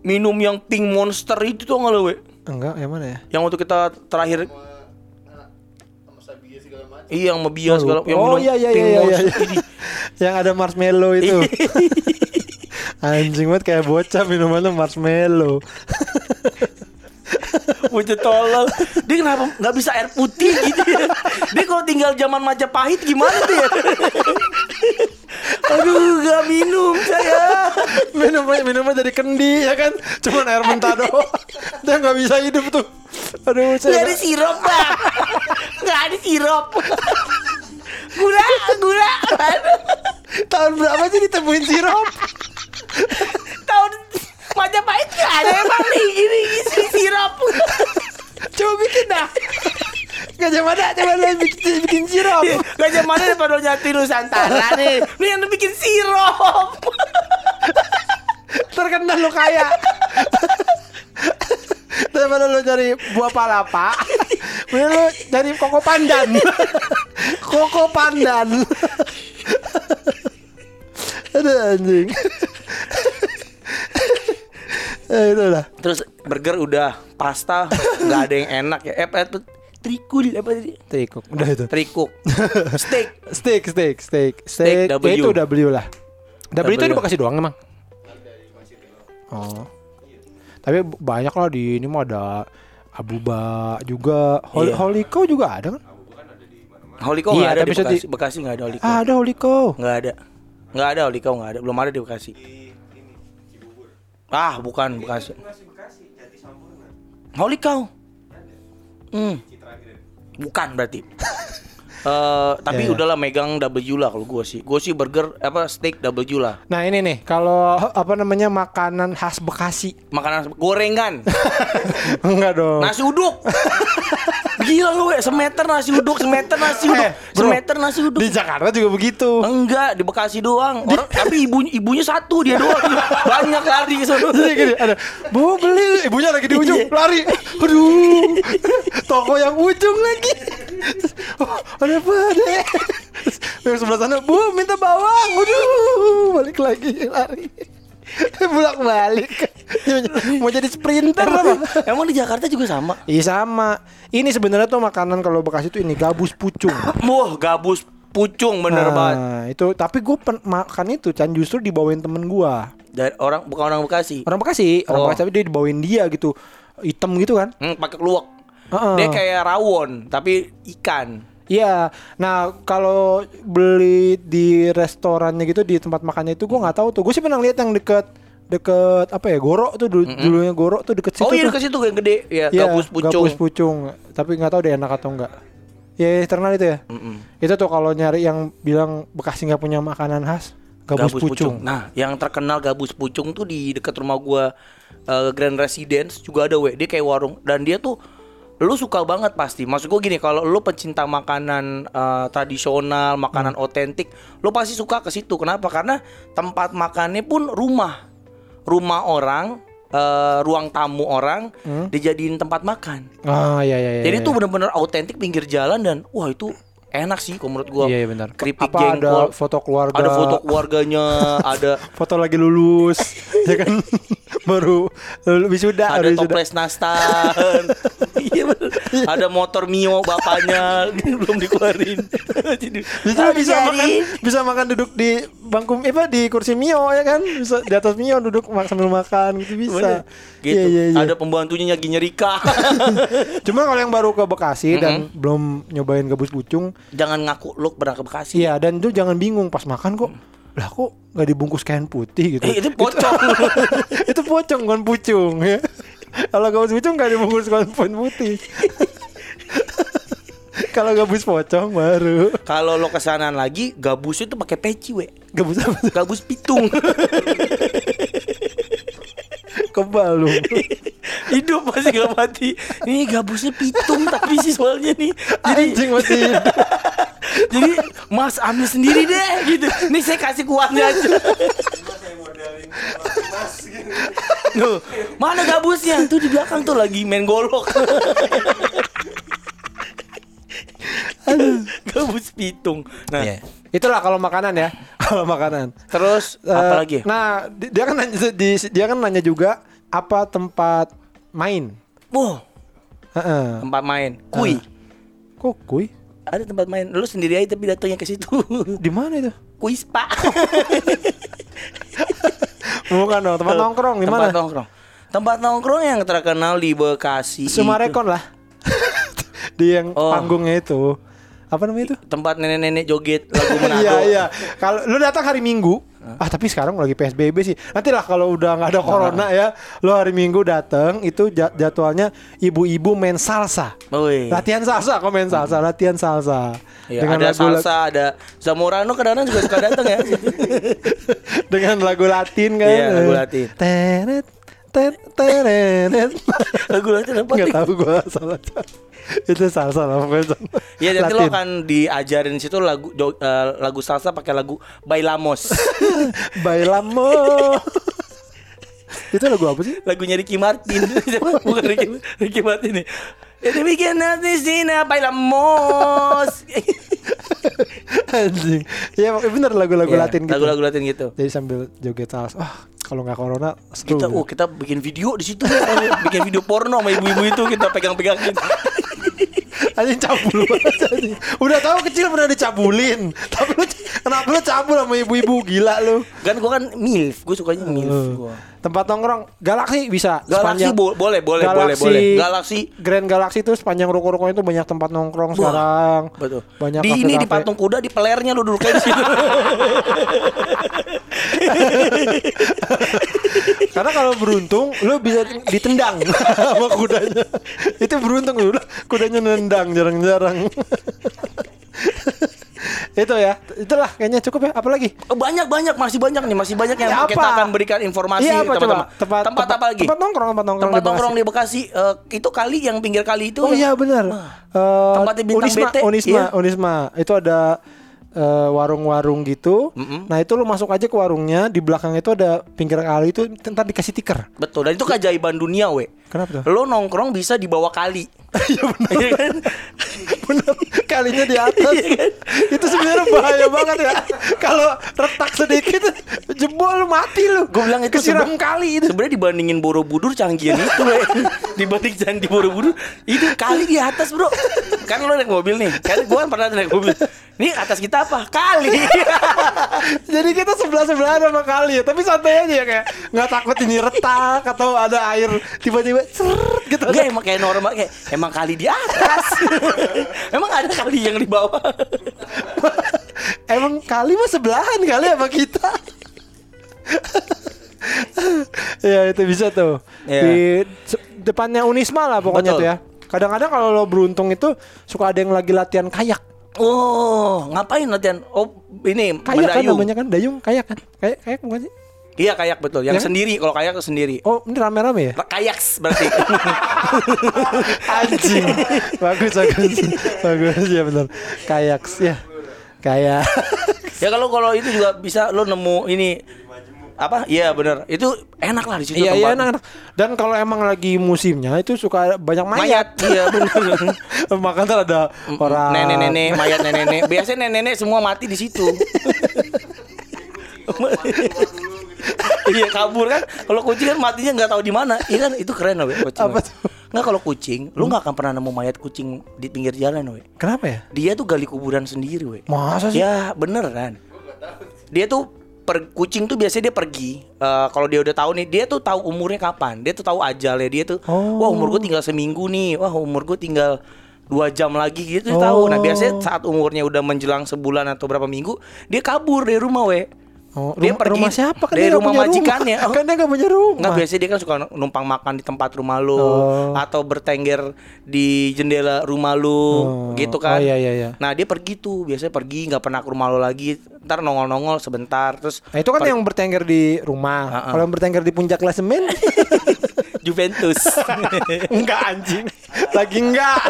Minum yang pink monster itu tau gak lo we? Enggak yang mana ya? Yang waktu kita terakhir Iya yang sama Bia segala yang oh minum iya iya iya iya, iya. ini. yang ada marshmallow itu. Anjing banget kayak bocah minumannya marshmallow. Bocah tolol. Dia kenapa gak bisa air putih gitu ya? Dia kalau tinggal zaman Majapahit gimana tuh ya? Aduh gak minum saya. Minumnya minumnya jadi kendi ya kan? Cuman air mentah doang. Dia nggak bisa hidup tuh. Aduh saya ada sirup bang Gak ada sirup. Gula Gula. Tahun berapa sih ditemuin sirup? Tahun Majapahit gak ada emang nih Gini isi sirup. Coba bikin dah. Gajah Mada coba lu bikin, bikin sirup. Gajah mana daripada nyati Nusantara nih. Lu yang bikin sirup. Terkenal lu kaya daripada lu cari buah palapa? Mending lu cari koko pandan? Koko pandan. Aduh anjing. Eh itu lah Terus burger udah Pasta Gak ada yang enak ya. Eh apa itu Trikul apa tadi? Trikuk udah itu. Trikuk Steak. Steak steak steak. Steak steak W. itu W. Lah. W, itu W. di Bekasi doang emang? Oh tapi banyak lah di ini mah ada Abuba juga. Hol Iya. Holiko juga ada kan? Holiko Iya, ada tapi di Bekasi. Bekasi nggak ada Holiko ah, ada Holiko Nggak ada. Nggak ada Holiko nggak ada. Belum ada di Bekasi. Ah bukan Bekasi. Masih Bekasi Jati Sampurna Holiko Hmm. Bukan berarti Eh, tapi Ya, ya. udahlah megang W lah kalau gue sih. Gue sih burger apa steak W lah. nah ini nih kalau apa namanya makanan khas Bekasi Makanan gorengan, enggak dong nasi uduk. Gila lu we, semeter nasi uduk, semeter nasi uduk, Eh, bro, semeter nasi uduk. di Jakarta juga begitu Enggak, di Bekasi doang. Orang tapi ibu ibunya satu dia doang. Banyak lari ke sana. Jadi gini, ada Bu beli Ibunya lagi di ujung Iya. Lari Aduh Toko yang ujung lagi oh, Ada apa deh Yang sebelah sana Bu minta bawang Aduh Balik lagi lari Bulak balik. Mau jadi sprinter apa? Emang di Jakarta juga sama? Iya sama. Ini sebenarnya tuh makanan kalau Bekasi tuh ini gabus pucung. Wah, gabus pucung bener banget. Nah, itu tapi gue makan itu Chan justru dibawain temen gua. Dari orang bukan orang Bekasi. Orang Bekasi, orang Oh. Bekasi tapi dia dibawain dia gitu. Hitam gitu kan. Hmm, pakai keluak. Heeh. Dia kayak rawon tapi ikan. Iya. Nah, kalau beli di restorannya gitu di tempat makannya itu gua nggak tahu tuh. Gue sih pernah lihat yang deket deket apa ya Goro tuh dulu dulunya Goro tuh deket situ oh iya tuh. ke situ yang gede ya, Iya, gabus pucung. Gabus pucung. Tapi nggak tahu deh enak atau enggak. Ya terkenal itu ya. Mm-mm. Itu tuh kalau nyari yang bilang Bekasi nggak punya makanan khas, gabus, pucung. Nah, yang terkenal gabus pucung tuh di dekat rumah gua eh, Grand Residence juga ada we. Dia kayak warung dan dia tuh lu suka banget pasti. Maksud gua gini, kalau lu pecinta makanan eh, tradisional, makanan otentik, lu pasti suka ke situ. Kenapa? Karena tempat makannya pun rumah. Rumah orang, eh, ruang tamu orang dijadiin tempat makan. Ah iya iya iya. Jadi iya. itu bener-bener autentik pinggir jalan dan wah itu enak sih kalau menurut gua. Iya, iya, benar. Keripik Apa jengkol. ada foto keluarga? Ada foto keluarganya, ada foto lagi lulus, ya kan? Baru lulus wisuda, ada toples nastar. iya bener. Ada motor Mio bapaknya belum dikeluarin. Jadi Bisa "Ah, bisa dijadiin." makan bisa makan duduk di bangku apa di kursi Mio ya kan? Bisa di atas Mio duduk mak- sambil makan gitu bisa. Bener. Gitu. Iya, iya, iya. Ada pembantunya lagi nyerika. Cuma kalau yang baru ke Bekasi dan belum nyobain gabus pucung, Jangan ngaku lu pernah ke Bekasi. iya dan itu jangan bingung pas makan kok. Lah kok nggak dibungkus kain putih gitu. Eh, itu pocong. itu pocong bukan pucung ya. Kalau gabus pucung nggak dibungkus kain putih. Kalau gabus pocong baru Kalau lo kesanan lagi, gabus itu pakai peci, we. gabus apa? tuh? Gabus pitung. Kebal lu. Hidup masih gak mati. Ini gabusnya pitung tapi sih soalnya nih. Jadi Anjing masih hidup. jadi Mas ambil sendiri deh gitu. Nih saya kasih kuahnya aja. Mas gitu. Nuh, mana gabusnya? Tuh di belakang tuh lagi main golok. Gabus pitung. Nah, Itulah kalau makanan ya. Kalau makanan. terus Eh, apa lagi? Nah, di- dia kan nanya di, dia kan nanya juga apa tempat main. Wah, Heeh. tempat main. Kui. Kok kui? Ada tempat main. Lu sendiri aja tapi datangnya ke situ. Di mana itu? Kuis, Pak. Bukan dong, tempat nongkrong di Tempat mana? nongkrong. Tempat nongkrong yang terkenal di Bekasi. itu- Sumarekon lah. Di yang Oh. panggungnya itu. Apa namanya itu? Tempat nenek-nenek joget lagu Manado. Iya iya. Kalau lu datang hari Minggu, ah tapi sekarang lagi PSBB sih. Nanti lah kalau udah nggak ada corona ya, lu hari Minggu datang itu ja- jadwalnya ibu-ibu main salsa. Woi. Latihan salsa, kok main salsa, latihan salsa. Iya, ada salsa, ada Zamorano kadang-kadang juga suka datang ya. dengan lagu Latin kan. Iya, lagu Latin. Teret tet teret. lagu Latin apa? Enggak nih? tahu gua salah. Itu salsa lah pokoknya. Iya, nanti lo Latin. akan diajarin situ lagu jo- eh, lagu salsa pakai lagu Bailamos. Bailamo. itu lagu apa sih? Lagunya Ricky Martin. Bukan Ricky, Ricky Martin nih. Bikin nanti sini Bailamos. Anjing. Iya bener lagu-lagu Iya, Latin gitu. Lagu-lagu Latin gitu. Jadi sambil joget salsa. Wah, kalau nggak corona seru. Kita, gitu. oh kita bikin video di situ, bikin video porno sama ibu-ibu itu kita pegang-pegangin. Anjing cabul banget anjing. Udah tahu kecil pernah dicabulin. Tapi lu kenapa lu cabul sama ibu-ibu gila lu? Kan gua kan milf, gue sukanya milf. Gua. Tempat nongkrong Galaxy bisa. Galaxy Sepanjang- bo- boleh, boleh, boleh, Galaxy- boleh. Galaxy Grand Galaxy itu sepanjang ruko-rukonya itu banyak tempat nongkrong sekarang. Betul. Banyak di ini di patung kuda di pelernya lu duduk kayak di situ. Karena kalau beruntung lu bisa ditendang sama kudanya. Itu beruntung lu kudanya nendang jarang-jarang. itu ya. Itulah kayaknya cukup ya. Apalagi? Oh, banyak banyak masih banyak nih masih banyak yang Ya, kita apa? akan berikan informasi apa coba? teman-teman. Tempat, tempat, apa lagi? Tempat nongkrong, tempat nongkrong. Tempat di Bekasi. nongkrong di Bekasi eh, itu kali yang pinggir kali itu. Oh iya benar. Eh, Tempatnya bintang Unisma, BT, Unisma, iya. Unisma. Itu ada eh, warung-warung gitu. Mm-mm. Nah itu lu masuk aja ke warungnya. Di belakang itu ada pinggir kali itu ntar dikasih tiker. Betul. Dan itu keajaiban dunia, we. Kenapa tuh? Lo nongkrong bisa di bawah kali. Iya benar. Iya kan? benar. Kalinya di atas. Iya kan? itu sebenarnya bahaya banget ya. Kalau retak sedikit jebol lu mati lu. Gue bilang itu sebe- kali itu. Sebenarnya dibandingin Borobudur canggihan itu, we. dibanding candi Borobudur itu kali di atas bro. Kan lo naik mobil nih, kan gue kan pernah naik mobil. Ini atas kita apa? Kali. Jadi kita sebelah sebelahan sama kali ya, tapi santai aja ya kayak nggak takut ini retak atau ada air tiba-tiba seret gitu. Enggak emang kayak normal kayak emang kali di atas. emang ada kali yang di bawah. Emang kali mah sebelahan kali sama kita. ya itu bisa tuh Iya. di depannya Unisma lah pokoknya Betul. tuh ya. Kadang-kadang kalau lo beruntung itu suka ada yang lagi latihan kayak. Oh, ngapain latihan? Oh, ini Kayak kan namanya kan dayung kayak kan. Kayak kayak bukan sih? Iya kayak betul. Yang Ya kan? sendiri kalau kayak sendiri. Oh, ini rame-rame ya? Kayaks berarti. Anjing. bagus bagus. bagus ya benar. Kayak ya. Kayak. ya kalau kalau itu juga bisa lo nemu ini apa? Iya benar. Itu enak lah di situ Iya iya enak, enak. Dan kalau emang lagi musimnya itu suka banyak mayat. Mayat. Iya benar. Maka ntar ada orang Nenek-nenek, mayat nenek-nenek. Biasanya nenek-nenek semua mati di situ. iya kabur kan. Kalau kucing kan matinya nggak tahu di mana. Iya kan itu keren loh kucing. Apa tuh? Nggak kalau kucing, lu nggak akan pernah nemu mayat kucing di pinggir jalan, we. Kenapa ya? Dia tuh gali kuburan sendiri, we. Masa sih? Ya beneran. Dia tuh per, kucing tuh biasanya dia pergi. eh, kalau dia udah tahu nih, dia tuh tahu umurnya kapan. Dia tuh tahu ajalnya. Dia tuh, Oh. wah umur gue tinggal seminggu nih. Wah umur gue tinggal dua jam lagi gitu Oh. tahu. Nah biasanya saat umurnya udah menjelang sebulan atau berapa minggu, dia kabur dari rumah we. Oh, Dia rumah, pergi rumah siapa kan dari dia rumah majikannya. rumah. Oh. Kan dia gak punya rumah. Nggak biasanya dia kan suka numpang makan di tempat rumah lu Oh. atau bertengger di jendela rumah lu Oh. gitu kan. Oh, iya, iya, iya. Nah, dia pergi tuh, biasanya pergi nggak pernah ke rumah lu lagi. Ntar nongol-nongol sebentar terus Nah, itu kan yang bertengger di rumah. Ha-ha. Kalau yang bertengger di puncak klasemen Juventus. enggak anjing. Lagi enggak.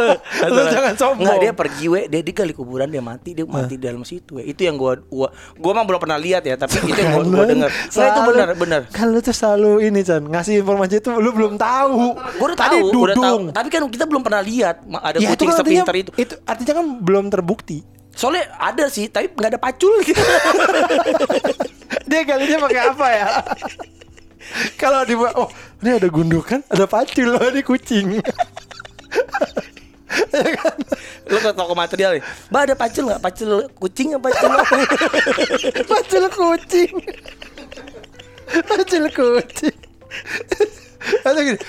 Lu jangan sombong. Enggak, dia pergi we, dia, dia gali kuburan dia mati, dia mati di dalam situ we. Itu yang gua gua gua mah belum pernah lihat ya, tapi itu yang gua, gua denger. Nah, itu benar, benar. Kan lu tuh selalu ini Chan Ngasih informasi itu lu belum tahu Gua udah Tadi tahu, udah tahu. dudung Tapi kan kita belum pernah lihat ada Ya, kucing kan artinya, sepinter itu. itu Artinya kan belum terbukti Soalnya ada sih, tapi nggak ada pacul gitu. Dia galinya pakai apa ya Kalau di Oh ini ada gundukan Ada pacul loh ini kucing. Lu ke toko material nih. Mbak ada pacul nggak? Pacul kucing apa pacul? Pacul kucing. Pacul kucing. Atau gini.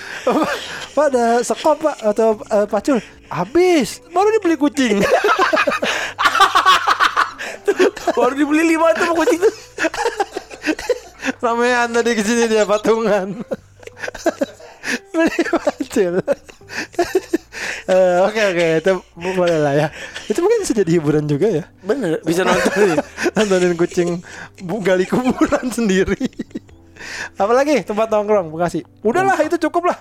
"Pak, ada sekop pak Atau eh, pacul. Habis. Baru dibeli kucing. Baru dibeli lima tuh kucing. Tuh. Ramean tadi ke sini dia patungan Beli pacul Eh, Oke oke itu boleh lah ya. Itu mungkin bisa jadi hiburan juga ya. Bener, bisa nonton. Nontonin kucing gali kuburan sendiri. Apalagi tempat nongkrong Bekasi. Udahlah itu cukup lah.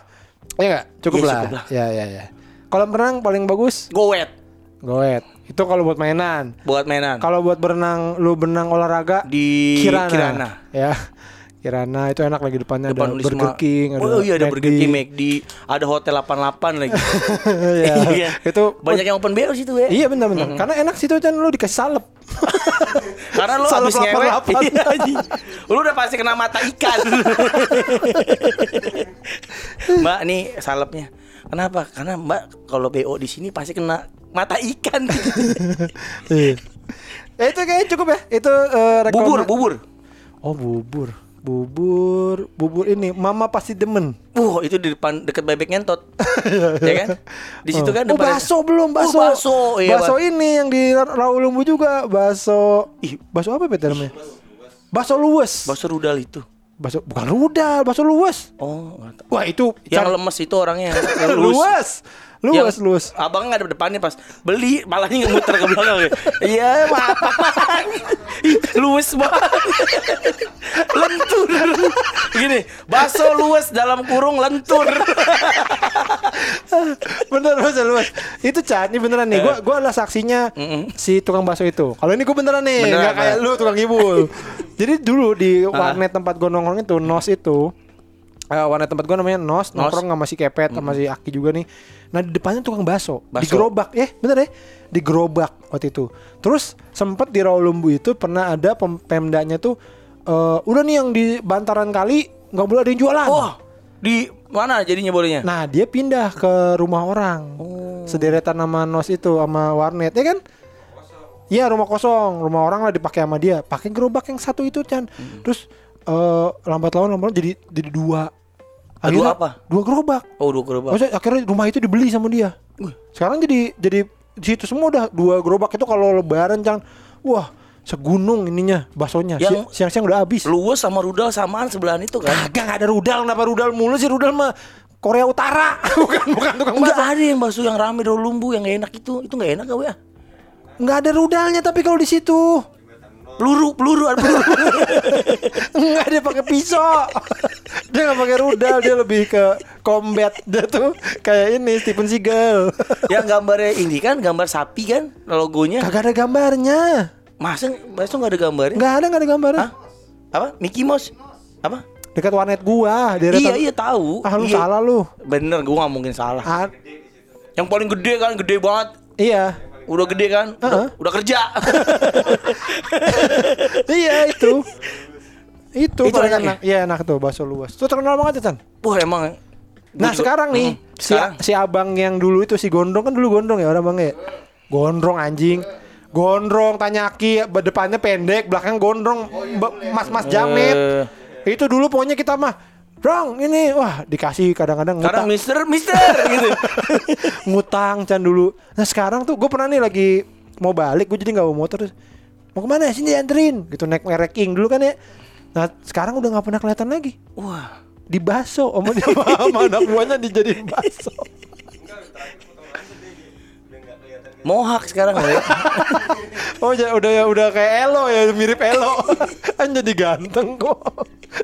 Ya nggak? Cukup, Iya, lah. cukup lah. Ya ya ya. Kolam renang paling bagus? Goet Goet Itu kalau buat mainan. Buat mainan. Kalau buat berenang Lu berenang olahraga? Di Kirana, Kirana. Ya Kirana itu enak lagi depannya Depan ada Unisma. Burger King oh iya ada McD. Burger King, McD, ada Hotel 88 lagi. Iya. Iya. Itu banyak yang open BO situ ya. Iya benar benar. Karena enak sih tuh kan lu dikasih salep. Karena lu habis ngewe, 88. iya, lu udah pasti kena mata ikan. mbak nih salepnya. Kenapa? Karena Mbak kalau BO di sini pasti kena mata ikan. Iya. Eh, itu kayaknya cukup ya. Itu eh, bubur, rekomend- bubur. Oh bubur. Bubur, bubur ini Mama pasti demen. Uh, itu di depan deket bebek ngentot. ya kan? Di situ kan oh, bakso belum, bakso. Oh, bakso. Iya, bakso ini yang di Rawulumbu juga, bakso. Ih, bakso apa beta namanya? Bakso luwes. Bakso rudal itu. Bakso bukan rudal, bakso luwes. Oh. Wah, itu Yang lemes itu orangnya. Luwes. Luwes, Yang luwes. Abang nggak ada depannya pas beli malahnya ngemuter ke belakang ya. Iya, maaf. Luwes banget. lentur. Gini, bakso luwes dalam kurung lentur. Bener bakso luwes. Itu Chan, ini beneran nih. Gua gua adalah saksinya si tukang bakso itu. Kalau ini gua beneran nih, nggak kayak lu tukang ibul. Jadi dulu di warnet tempat gua nongkrong itu, Nos itu. Eh, warnet tempat gua namanya Nos, Nos. nongkrong sama si Kepet sama si Aki juga nih. Nah, di depannya tukang bakso, di Bakso. gerobak. Eh, bener ya? Di gerobak waktu itu. Terus sempet di Rawalumbu itu pernah ada pem- pemdanya tuh eh, udah nih yang di bantaran kali nggak boleh ada yang jualan. Wah, di mana jadinya bolehnya? Nah dia pindah ke rumah orang, Oh. sederetan sama nos itu sama warnet, ya kan? Iya rumah kosong, rumah orang lah dipakai sama dia. Pakai gerobak yang satu itu Chan. Hmm. Terus eh, lambat laun lambat laun jadi jadi dua. Ah, dua apa? Dua gerobak. Oh, dua gerobak. Maksudnya akhirnya rumah itu dibeli sama dia. Sekarang jadi jadi di situ semua udah dua gerobak itu kalau lebaran Chan. Wah segunung ininya baksonya. Yang- Siang-siang udah habis. Luwes sama rudal samaan sebelahan itu kan? Kagak nggak ada rudal, kenapa rudal mulu sih rudal mah Korea Utara, bukan bukan tukang Enggak bakso. ada yang bakso yang rame daun lumbu yang gak enak itu. Itu gak enak gak ya? Nggak ada rudalnya tapi kalau di situ Peluru, peluru, ada peluru. nggak dia pakai pisau. dia nggak pakai rudal, dia lebih ke combat dia tuh kayak ini Steven Seagal. yang gambarnya ini kan gambar sapi kan logonya. Kagak ada gambarnya. Masa bakso gak ada gambarnya? Nggak ada nggak ada gambarnya. Hah? Apa? Mickey Mouse? Apa? Dekat warnet gua, dia Iya, iya tahu. Ah lu Iya. salah lu. Bener, gua gak mungkin salah. Ah, Yang paling gede kan, gede banget. iya. Udah gede kan? Udah, Heeh. udah kerja. iya itu. Itu, Itu paling enak ya? enak. Enak tuh bakso luas. Tuh terkenal banget Tan. Wah emang. Nah juga- sekarang nih Mm, si, sekarang. si abang yang dulu itu si gondrong kan dulu gondrong ya orang bang ya gondrong anjing gondrong tanyaki depannya pendek belakang gondrong be- mas-mas jamet Eh. itu dulu pokoknya kita mah Dong ini wah dikasih kadang-kadang ngutang, Mister, Mister gitu. ngutang Chan dulu Nah sekarang tuh gue pernah nih lagi mau balik gue jadi nggak bawa motor terus mau ke mana sini dianterin gitu naik mereking dulu kan ya Nah sekarang udah nggak pernah kelihatan lagi Wah. di baso sama dia sama anak buahnya dijadiin baso Mohak sekarang ya. Oh ya udah ya udah kayak Elo ya mirip Elo. kan jadi ganteng kok.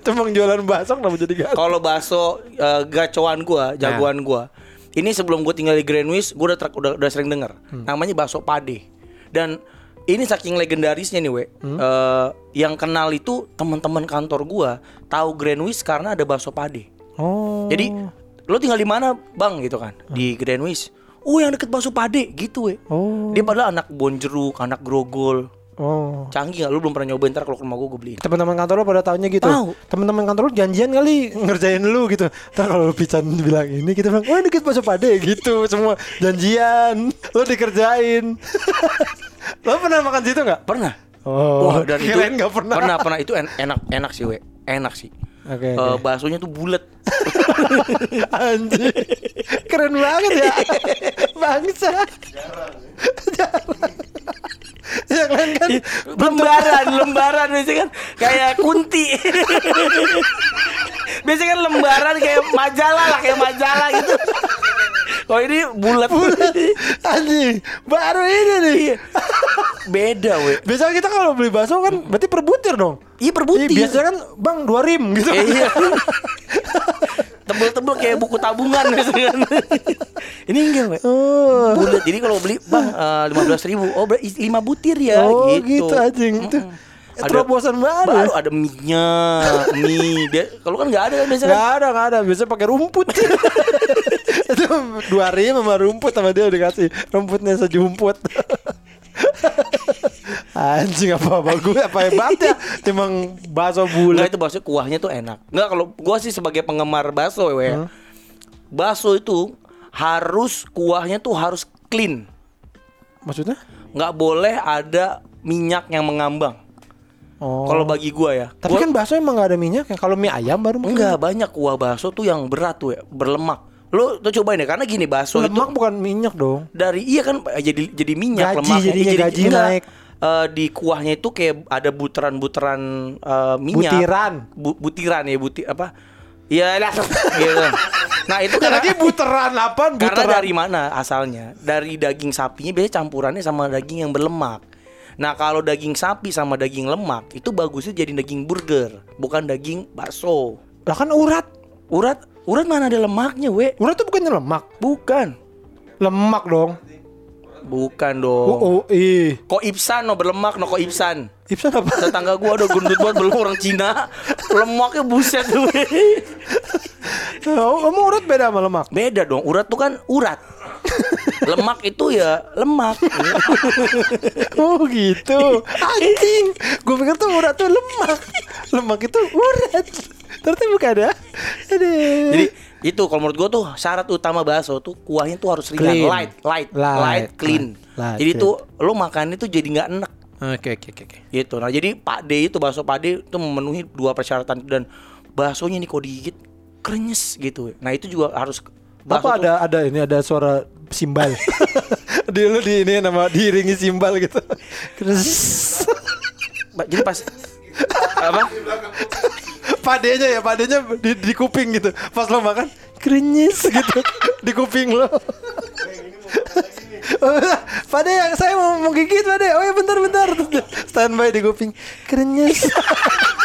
Cuma jualan bakso kenapa jadi ganteng? Kalau bakso eh, gacoan gua, jagoan gua. Ini sebelum gua tinggal di Greenwich, gua udah tra- udah, udah sering dengar. Namanya bakso Pade. Dan ini saking legendarisnya nih, we. Eh, yang kenal itu teman-teman kantor gua tahu Greenwich karena ada bakso Pade. Oh. Jadi lo tinggal di mana, Bang? gitu kan. Di Greenwich. Oh, yang deket bakso Pade gitu, we. Oh. Dia padahal anak bonjeruk, anak grogol. Oh. Canggih gak? Lu belum pernah nyobain ntar kalau ke rumah gua gua beliin. Teman-teman kantor lo pada tahunya gitu. Tahu. Teman-teman kantor lo janjian kali ngerjain lu gitu. Ntar kalau Pican bilang ini kita bilang, "Oh, dikit bakso pade" gitu. Semua janjian. Lo dikerjain. lo pernah makan situ nggak? Pernah. Oh, Wah, dan itu nggak pernah. Pernah, pernah itu en- enak enak sih, we. Enak sih. Oke, Eh, oke. baksonya tuh bulat. Anjir. Keren banget ya. Bangsa. Jarang. Yang lain kan lembaran, lembaran biasanya kan kayak kunti. biasanya kan lembaran kayak majalah lah, kayak majalah gitu. Oh ini bulat. anjing. Baru ini nih. Iya. Beda, we. Biasanya kita kalau beli bakso kan berarti per butir dong. Iya per butir. Iya, biasanya kan Bang dua rim gitu. Iya. Tebel-tebel kayak buku tabungan biasanya kan. ini enggak, we. Oh. Bulat. Jadi kalau beli bang lima belas ribu, oh lima butir ya. oh gitu. gitu, anjing. Itu Ada- terobosan banget. Baru ada mie-nya, mie. Dia kalau kan nggak ada kan biasanya. Gak ada, gak ada. Biasanya pakai rumput. itu dua rim sama rumput sama dia dikasih rumputnya sejumput. Anjing apa apa gue apa hebatnya Emang bakso Enggak bulat itu bakso kuahnya tuh enak. Enggak kalau gua sih sebagai penggemar bakso we. Bakso itu harus kuahnya tuh harus clean. Maksudnya? Nggak boleh ada minyak yang mengambang. Oh. Kalau bagi gua ya. Tapi Gua- kan bakso emang gak ada minyak ya Kalau mie ayam baru mungkin. enggak banyak kuah bakso tuh yang berat tuh ya, berlemak. Lu tuh cobain deh karena gini bakso Lemak itu bukan minyak dong dari iya kan jadi jadi minyak Gaji, lemaknya jadinya Iya, gaji enggak. naik. Eh, di kuahnya itu kayak ada butiran-butiran eh, minyak Butiran. Bu- butiran ya buti apa Iya lah gitu. Nah itu Ya karena lagi buteran apaan karena dari mana asalnya? Dari daging sapinya biasanya campurannya sama daging yang berlemak. Nah kalau daging sapi sama daging lemak itu bagusnya jadi daging burger, bukan daging bakso. Lah kan urat Urat, urat mana ada lemaknya, we? Urat tuh bukannya lemak Bukan, Lemak dong bukan dong. Oh, oh ih Kok Ipsan no berlemak no kok Ipsan. Ipsan apa? Tetangga gua ada gendut banget belum orang Cina. Lemaknya buset tuh. Oh, kamu urat beda sama lemak Beda dong, urat tuh kan urat. Lemak itu ya lemak. Oh gitu Anjing Gue pikir tuh urat tuh lemak lemak itu urat. Ternyata bukan ya. Aduh. Jadi itu kalau menurut gua tuh syarat utama bakso tuh kuahnya tuh harus ringan, Clean. light, light, Light, light, clean. light, jadi clean. tuh lo makannya tuh jadi nggak enak Oke oke oke oke. gitu. Nah jadi Pak D itu bakso Pak D itu memenuhi dua persyaratan dan baksonya nih kalau digigit krenyes gitu. Nah itu juga harus bakso Apa tuh- ada ada ini ada suara simbal. di lu di ini nama diiringi simbal gitu. Terus Ba- jadi pas apa? Padenya ya, padenya di, di kuping gitu. Pas lo makan krenyes gitu di kuping lo. Pade yang saya mau, mau gigit Pade Oh ya bentar bentar Standby di kuping Krenyes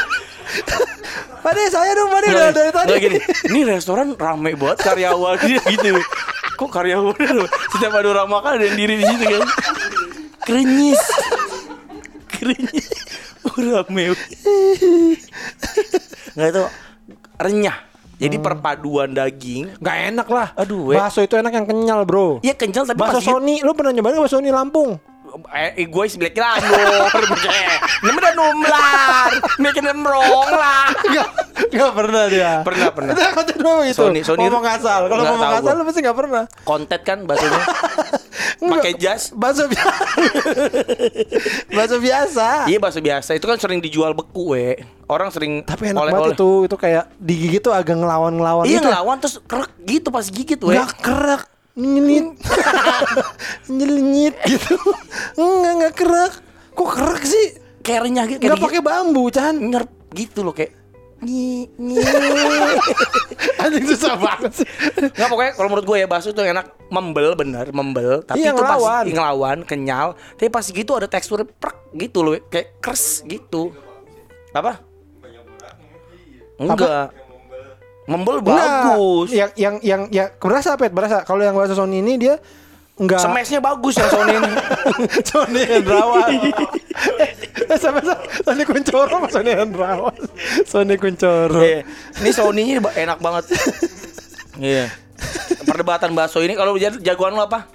Pade saya dong Pade udah dari tadi gini, ini restoran rame banget karyawan gitu. Kok karyawan setiap ada orang makan ada yang diri di situ kan? Krenyes. Krenyes. Oh, rame. Nggak itu renyah. Jadi perpaduan daging. Nggak enak lah Aduh, we. Bakso itu enak yang kenyal bro Iya kenyal tapi Bakso gitu, Sony Lu pernah nyobain bakso Sony Lampung? Eh, gue sebelah kira lor, Nama udah numlar, bikin nemrong lah. Nggak Nggak pernah dia Pernah, pernah. Udah kata dulu itu Sony- Sony Ngomong asal Kalau ngomong asal lu pasti nggak pernah Kontet kan baksonya. Pakai jas. Bakso biasa Bakso biasa Iya bakso biasa itu kan sering dijual beku we. Orang sering Tapi enak oleh-oleh. banget itu Itu kayak digigit tuh agak ngelawan-ngelawan Iya gitu ngelawan terus kerek gitu pas gigit we. Nggak kerak Nyelit. Nyelit gitu. Enggak nggak kerak. Kok kerak sih? Kayak renyah gitu. Nggak pakai bambu Chan. Nyerp gitu loh kayak. Nyi nyi. Anjing susah banget sih. Nggak pokoknya kalau menurut gue ya bakso tuh enak. Membel bener membel. Tapi Iya, itu pas ngelawan. ngelawan kenyal. Tapi pas gitu ada tekstur prek gitu loh kayak kers gitu. Apa? Enggak membel bagus Yang yang yang ya berasa pet berasa. Kalau yang bahasa Sony ini dia enggak Smashnya bagus yang Sony ini Sony Hendrawan. Eh, sama sama Sony Kuncoro sama Sony Hendrawan. Sony Kuncoro. Iya. Ini Sony-nya enak banget. Iya. Perdebatan bakso ini kalau jagoan lo apa?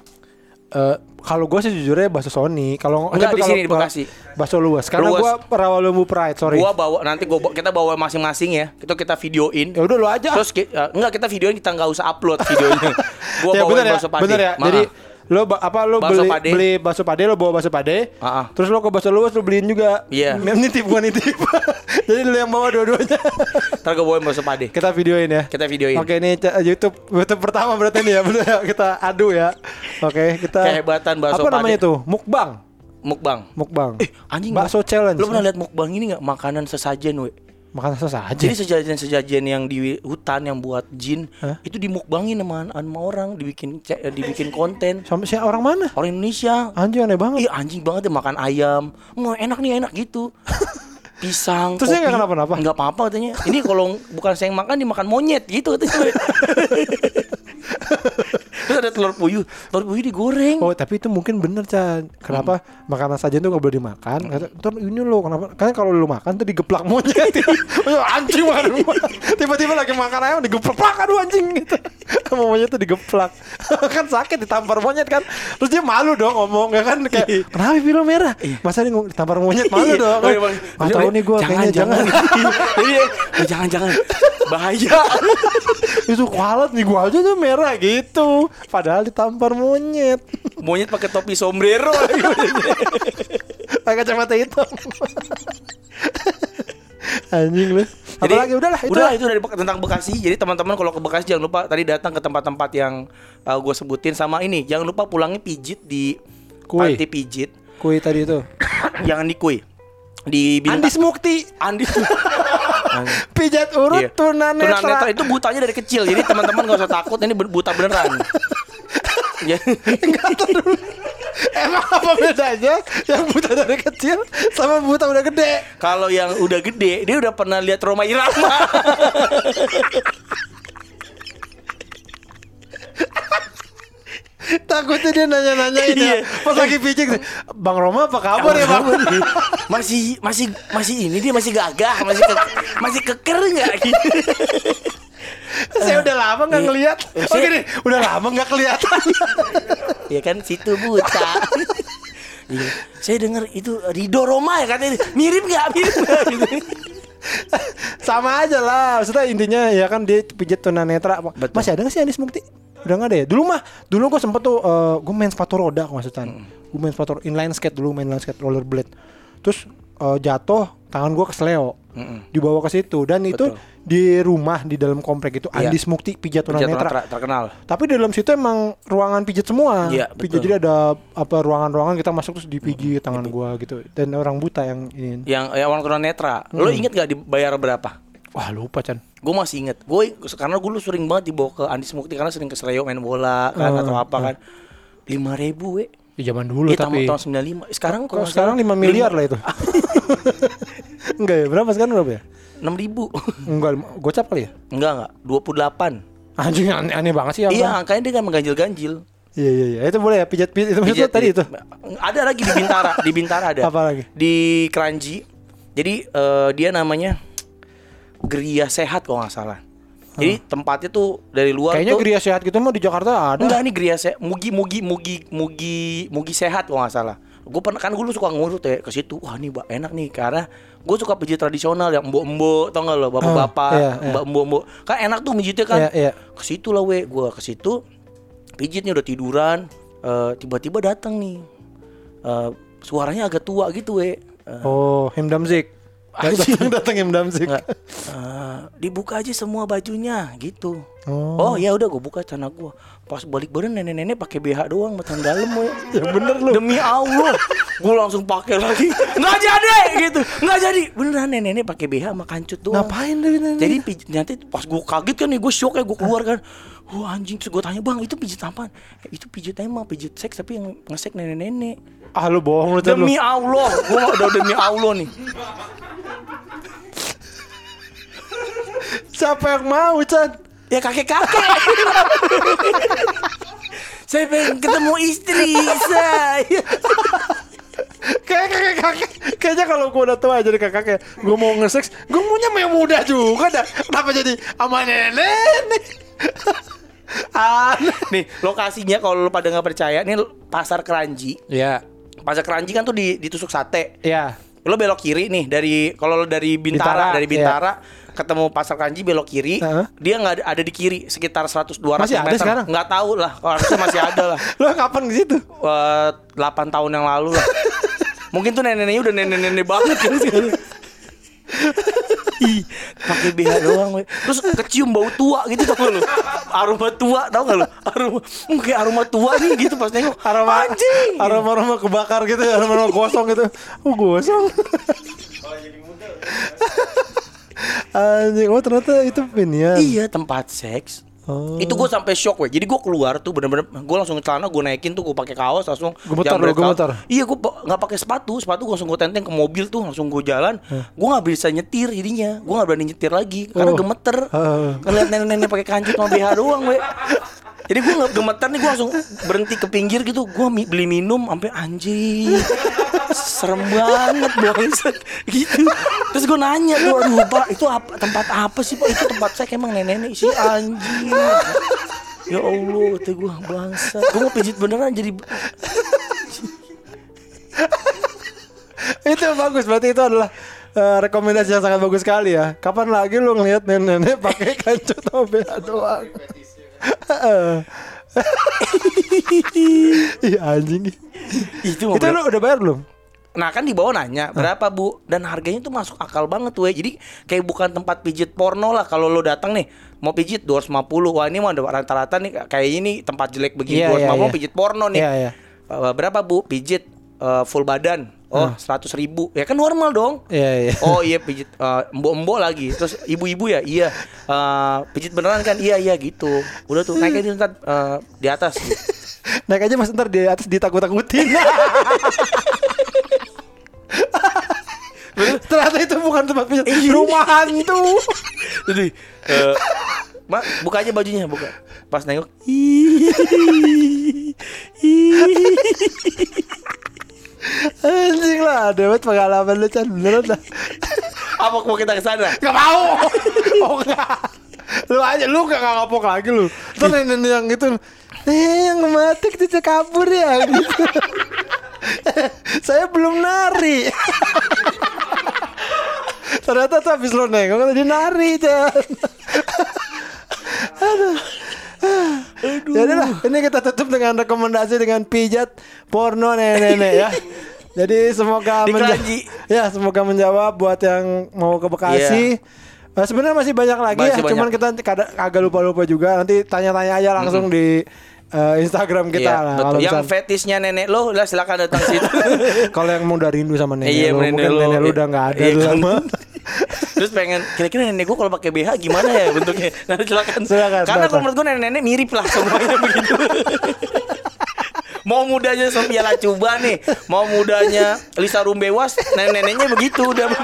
Eh, kalau gue sih jujurnya bakso Sony. Kalau Enggak, tapi di sini, di Bekasi. Bakso luas. Karena gue Rawalembu Pride, sorry. Gua bawa nanti gua bawa- kita bawa masing-masing ya. Itu kita videoin. Ya udah lu aja. Terus ki- eh, enggak kita videoin kita nggak usah upload videonya. Gua ya, bawain bener ya, bakso pade. bener ya. Maaf. Jadi lo apa lo beli pade. beli bakso pade lo bawa bakso pade. Ah, ah. Terus lo ke bakso luas lo beliin juga. Iya. Mem nitip bukan nitip. Jadi lo yang bawa dua-duanya. Ntar gua bawain bakso pade. Kita videoin ya. Kita videoin. Oke ini YouTube YouTube pertama berarti ini ya ya kita adu ya. Oke kita Kehebatan bakso apa namanya tuh mukbang Mukbang. mukbang. Eh, anjing bakso challenge. Lo pernah lihat mukbang ini nggak? Makanan sesajen, we. Makan saja. Jadi sejajan-sejajan yang di hutan yang buat jin Hah? itu dimukbangin sama, sama orang, dibikin eh, dibikin konten. Sama si orang mana? Orang Indonesia. Anjing aneh banget. Iya anjing banget ya makan ayam. Mau enak nih enak gitu. Pisang. Terus dia nggak kenapa-napa? Nggak apa-apa katanya. Ini kalau bukan saya yang makan dimakan monyet gitu katanya. Terus ada telur puyuh. Telur puyuh digoreng. Oh tapi itu mungkin bener Chan Kenapa? Makanan saja tuh gak boleh dimakan. Ntar ini lo kenapa? Kan kalau lu makan tuh digeplak monyet Anjing makan Tiba-tiba lagi makan ayam digeplak Plak aduh anjing gitu. Sama monyet tuh digeplak. Kan sakit ditampar monyet kan? Terus dia malu dong ngomong ya kan? Kayak kenapa film merah? Masa dia ditampar monyet malu dong. Iya, Bang. Gak tau nih gue kayaknya jangan. Jadi oh, jangan jangan. Bahaya. Itu kualat nih gua aja tuh merah gitu Padahal ditampar monyet Monyet pakai topi sombrero. Pakai kacamata hitam Anjing lu Jadi Apalagi udahlah itu udah itu dari tentang Bekasi. Jadi teman-teman kalau ke Bekasi jangan lupa tadi datang ke tempat-tempat yang gue sebutin sama ini. Jangan lupa pulangnya pijit di Kue. panti pijit. Kue tadi itu jangan di kue. Di bintang. Andis Mukti Andi. Pijat urut Iya. tunanetra Tunanetra itu butanya dari kecil. Jadi teman-teman gak usah takut ini buta beneran. Ya. Enggak Emang apa bedanya Yang buta dari kecil Sama buta udah gede Kalau yang udah gede, dia udah pernah lihat Roma Irama. Takutnya dia nanya-nanyain ya Iya. Pas lagi pijik Bang Roma apa kabar ya bang masih masih masih ini dia masih gagah, masih ke, masih keker nggak gitu. Saya udah lama gak Iya. ngeliat Eh, Oh saya- gini Udah lama gak kelihatan ya kan situ buta. Iya. Saya dengar itu Rido Roma ya katanya mirip nggak mirip nggak gitu. Sama aja lah. Maksudnya intinya ya kan dia pijat tunanetra. Betul. Masih ada gak sih Andis Mukti? Udah gak ada ya? Dulu mah, dulu gue sempet tuh eh, gue main sepatu roda maksudnya. Gue main sepatu inline skate dulu, main inline skate rollerblade. Terus eh, jatuh, tangan gue kesleo. Dibawa ke situ dan itu Betul. di rumah di dalam komplek itu Iya. Andis Mukti pijat tunanetra. tunanetra terkenal. Tapi di dalam situ emang ruangan pijat semua. Iya, Pijat betul. jadi ada apa ruangan-ruangan kita masuk terus dipijit tangan gua gitu. Dan orang buta yang ini. Yang yang orang tunanetra. Lo inget gak dibayar berapa? Wah lupa Chan. Gue masih inget. Gue karena gue lu sering banget dibawa ke Andis Mukti karena sering ke Sereo main bola kan Oh, atau apa kan. Lima ribu we. Ya zaman dulu Iya tapi. tahun tahun 95. Sekarang Kok sekarang 5 miliar lah itu. Enggak ya? Berapa sekarang berapa ya? Enam ribu. Enggak, gocap kali ya? Enggak enggak. 28 Anjing aneh, aneh banget sih ya. Iya Bang. angkanya dia kan mengganjil-ganjil. Iya iya iya. Itu boleh ya pijat pijat itu Pijat- tadi itu. Ada lagi di Bintara, di Bintara ada. Apa lagi? Di Keranji. Jadi eh, dia namanya Geria Sehat kalau nggak salah. Jadi tempatnya tuh dari luar Kayaknya tuh geria sehat gitu mah di Jakarta ada. Enggak nih Geria Sehat, Mugi Mugi Mugi Mugi Mugi Sehat kalau nggak salah. Gue pernah kan gue suka ngurut ya ke situ. Wah mbak enak nih karena gue suka pijit tradisional yang mbok-mbok tau nggak lo bapak-bapak, iya, iya. mbak mbok-mbok. Kan enak tuh mijitnya kan. Iya, iya. Ke situ lah we, gue ke situ pijitnya udah tiduran, eh, tiba-tiba datang nih. Eh, suaranya agak tua gitu we. Eh, Oh, Him Damzik. Datang datang Him Damzik. Enggak. Eh, dibuka aja semua bajunya gitu. Oh. Oh, ya udah gue buka celana gue. Pas balik badan nenek-nenek pakai BH doang matan dalam we. Ya bener lu. Demi Allah, gue langsung pakai lagi. Nggak jadi gitu, nggak jadi. Beneran nenek-nenek pakai BH sama kancut doang. Ngapain dari Jadi pijit, nanti pas gue kaget kan nih gue shock ya gue keluar kan. Wah anjing terus gue tanya bang itu pijit apaan? "Ya, itu pijit emang pijit seks tapi yang ngesek nenek-nenek. Ah lu bohong lu Chan, lu. Demi Allah, gue udah demi Allah nih. Siapa yang mau Chan? Ya kakek-kakek. saya pengen ketemu istri saya. Kayak kakek kakek Kayaknya kalau gue udah tua jadi kakek kakek Gue mau nge-sex Gue maunya yang muda juga dah Kenapa jadi sama nenek Aneh Nih lokasinya kalau lu pada nggak percaya, nih pasar Keranji. Iya Pasar Keranji kan tuh di ditusuk sate. Iya Lo belok kiri nih dari kalau lo dari Bintara, Bintara, dari Bintara ketemu pasar Keranji belok kiri, Heeh. dia nggak ada, ada di kiri sekitar 100 200 Masih ada meter. sekarang? Nggak tahu lah, kalau harusnya masih ada lah. Lo kapan ke situ? Eh, 8 tahun yang lalu lah. Mungkin tuh nenek-neneknya udah nenek-nenek banget kan sekarang. Ih, pakai BH doang we. Terus kecium bau tua gitu tau gak lu? Aroma tua tau gak lu? Aroma hmm, kayak aroma tua nih gitu pas nengok. Aroma anjing. Aroma aroma kebakar gitu Aroma aroma gosong gitu Oh gosong Kalau jadi muda Anjing Oh ternyata itu pinian Iya tempat seks. Oh. Itu gue sampai shock weh. Jadi gue keluar tuh bener-bener gue langsung ke celana gue naikin tuh gue pakai kaos langsung. Gemetar gemetar. kaos. Iya gue nggak pakai sepatu, sepatu gue langsung gue tenteng ke mobil tuh langsung gue jalan. Gue nggak bisa nyetir jadinya. Gue nggak berani nyetir lagi karena Oh. gemeter. Heeh. Ngeliat nenek-nenek pakai kancut sama BH doang weh. Jadi gue gemeter nih gue langsung berhenti ke pinggir gitu. Gue mi- beli minum sampai anjing. Serem banget bangsat gitu. Terus gue nanya tuh, aduh pak itu apa tempat apa sih pak? Itu tempat saya emang nenek-nenek sih anjing. Ya Allah, kata gue bangsa. Gue mau pijit beneran jadi Itu bagus berarti itu adalah eh, rekomendasi yang sangat bagus sekali ya. Kapan lagi lu ngelihat nenek-nenek pakai kancut BH doang? Ih anjing. itu. Itu lu udah bayar belum? Nah kan di bawah nanya berapa bu dan harganya tuh masuk akal banget tuh ya. Jadi kayak bukan tempat pijit porno lah kalau lo datang nih mau pijit 250 wah ini mau ada rata-rata nih kayak ini tempat jelek begini Iya, 250 iya, iya. pijit porno nih. Iya, iya. Uh, Berapa bu pijit uh, full badan? Oh seratus ribu. Ya kan normal dong. Iya iya. Oh iya pijit uh, embok-embok lagi. Terus ibu-ibu ya? Iya. Uh, Pijit beneran kan? Iya iya gitu. Udah tuh naik aja ntar uh, Di atas. Gitu. Naik aja mas ntar di atas ditakut-takutin. Ternyata itu bukan tempat pijat, rumah hantu. Jadi uh, Mak buka aja bajunya Buka. Pas nengok Anjing lah, ada banget pengalaman lu Chan, beneran lah. Apa mau kita ke sana? Gak mau. Oh enggak. Lu aja lu gak ngapok lagi lu. Terus nenek yang itu Eh yang mati kita kabur ya gitu. Saya belum nari Ternyata tuh habis lo nengok tadi nari Chan. Aduh. Jadi lah, ini kita tutup dengan rekomendasi dengan pijat porno nenek-nenek ya. Jadi semoga Di menja- Keranji. ya semoga menjawab buat yang mau ke Bekasi. Eh, Sebenarnya masih banyak lagi Iya. Masih ya, cuman banyak. kita kada- agak lupa-lupa juga. Nanti tanya-tanya aja langsung di eh, Instagram kita Iya, lah. betul. Kalau Yang misal- fetisnya nenek lo, lah silakan datang situ. kalau yang mau udah rindu sama nenek Iya, lu, nenek mungkin lu. nenek lu udah nggak ada Iya, udah kan? lama. Terus pengen kira-kira nenek gue kalau pakai BH gimana ya bentuknya? Nah, silakan. Silakan, Karena kalau menurut gue nenek-nenek mirip lah semuanya begitu. mau mudanya Sophia Lacuba nih, mau mudanya Lisa Rumbewas, nenek-neneknya begitu udah.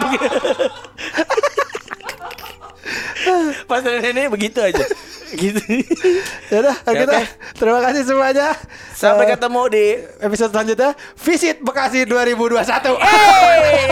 Pas nenek-neneknya begitu aja. Gitu. Ya udah, Ya, kita oke. terima kasih semuanya. Sampai Eh, ketemu di episode selanjutnya. Visit Bekasi 2021. Hey!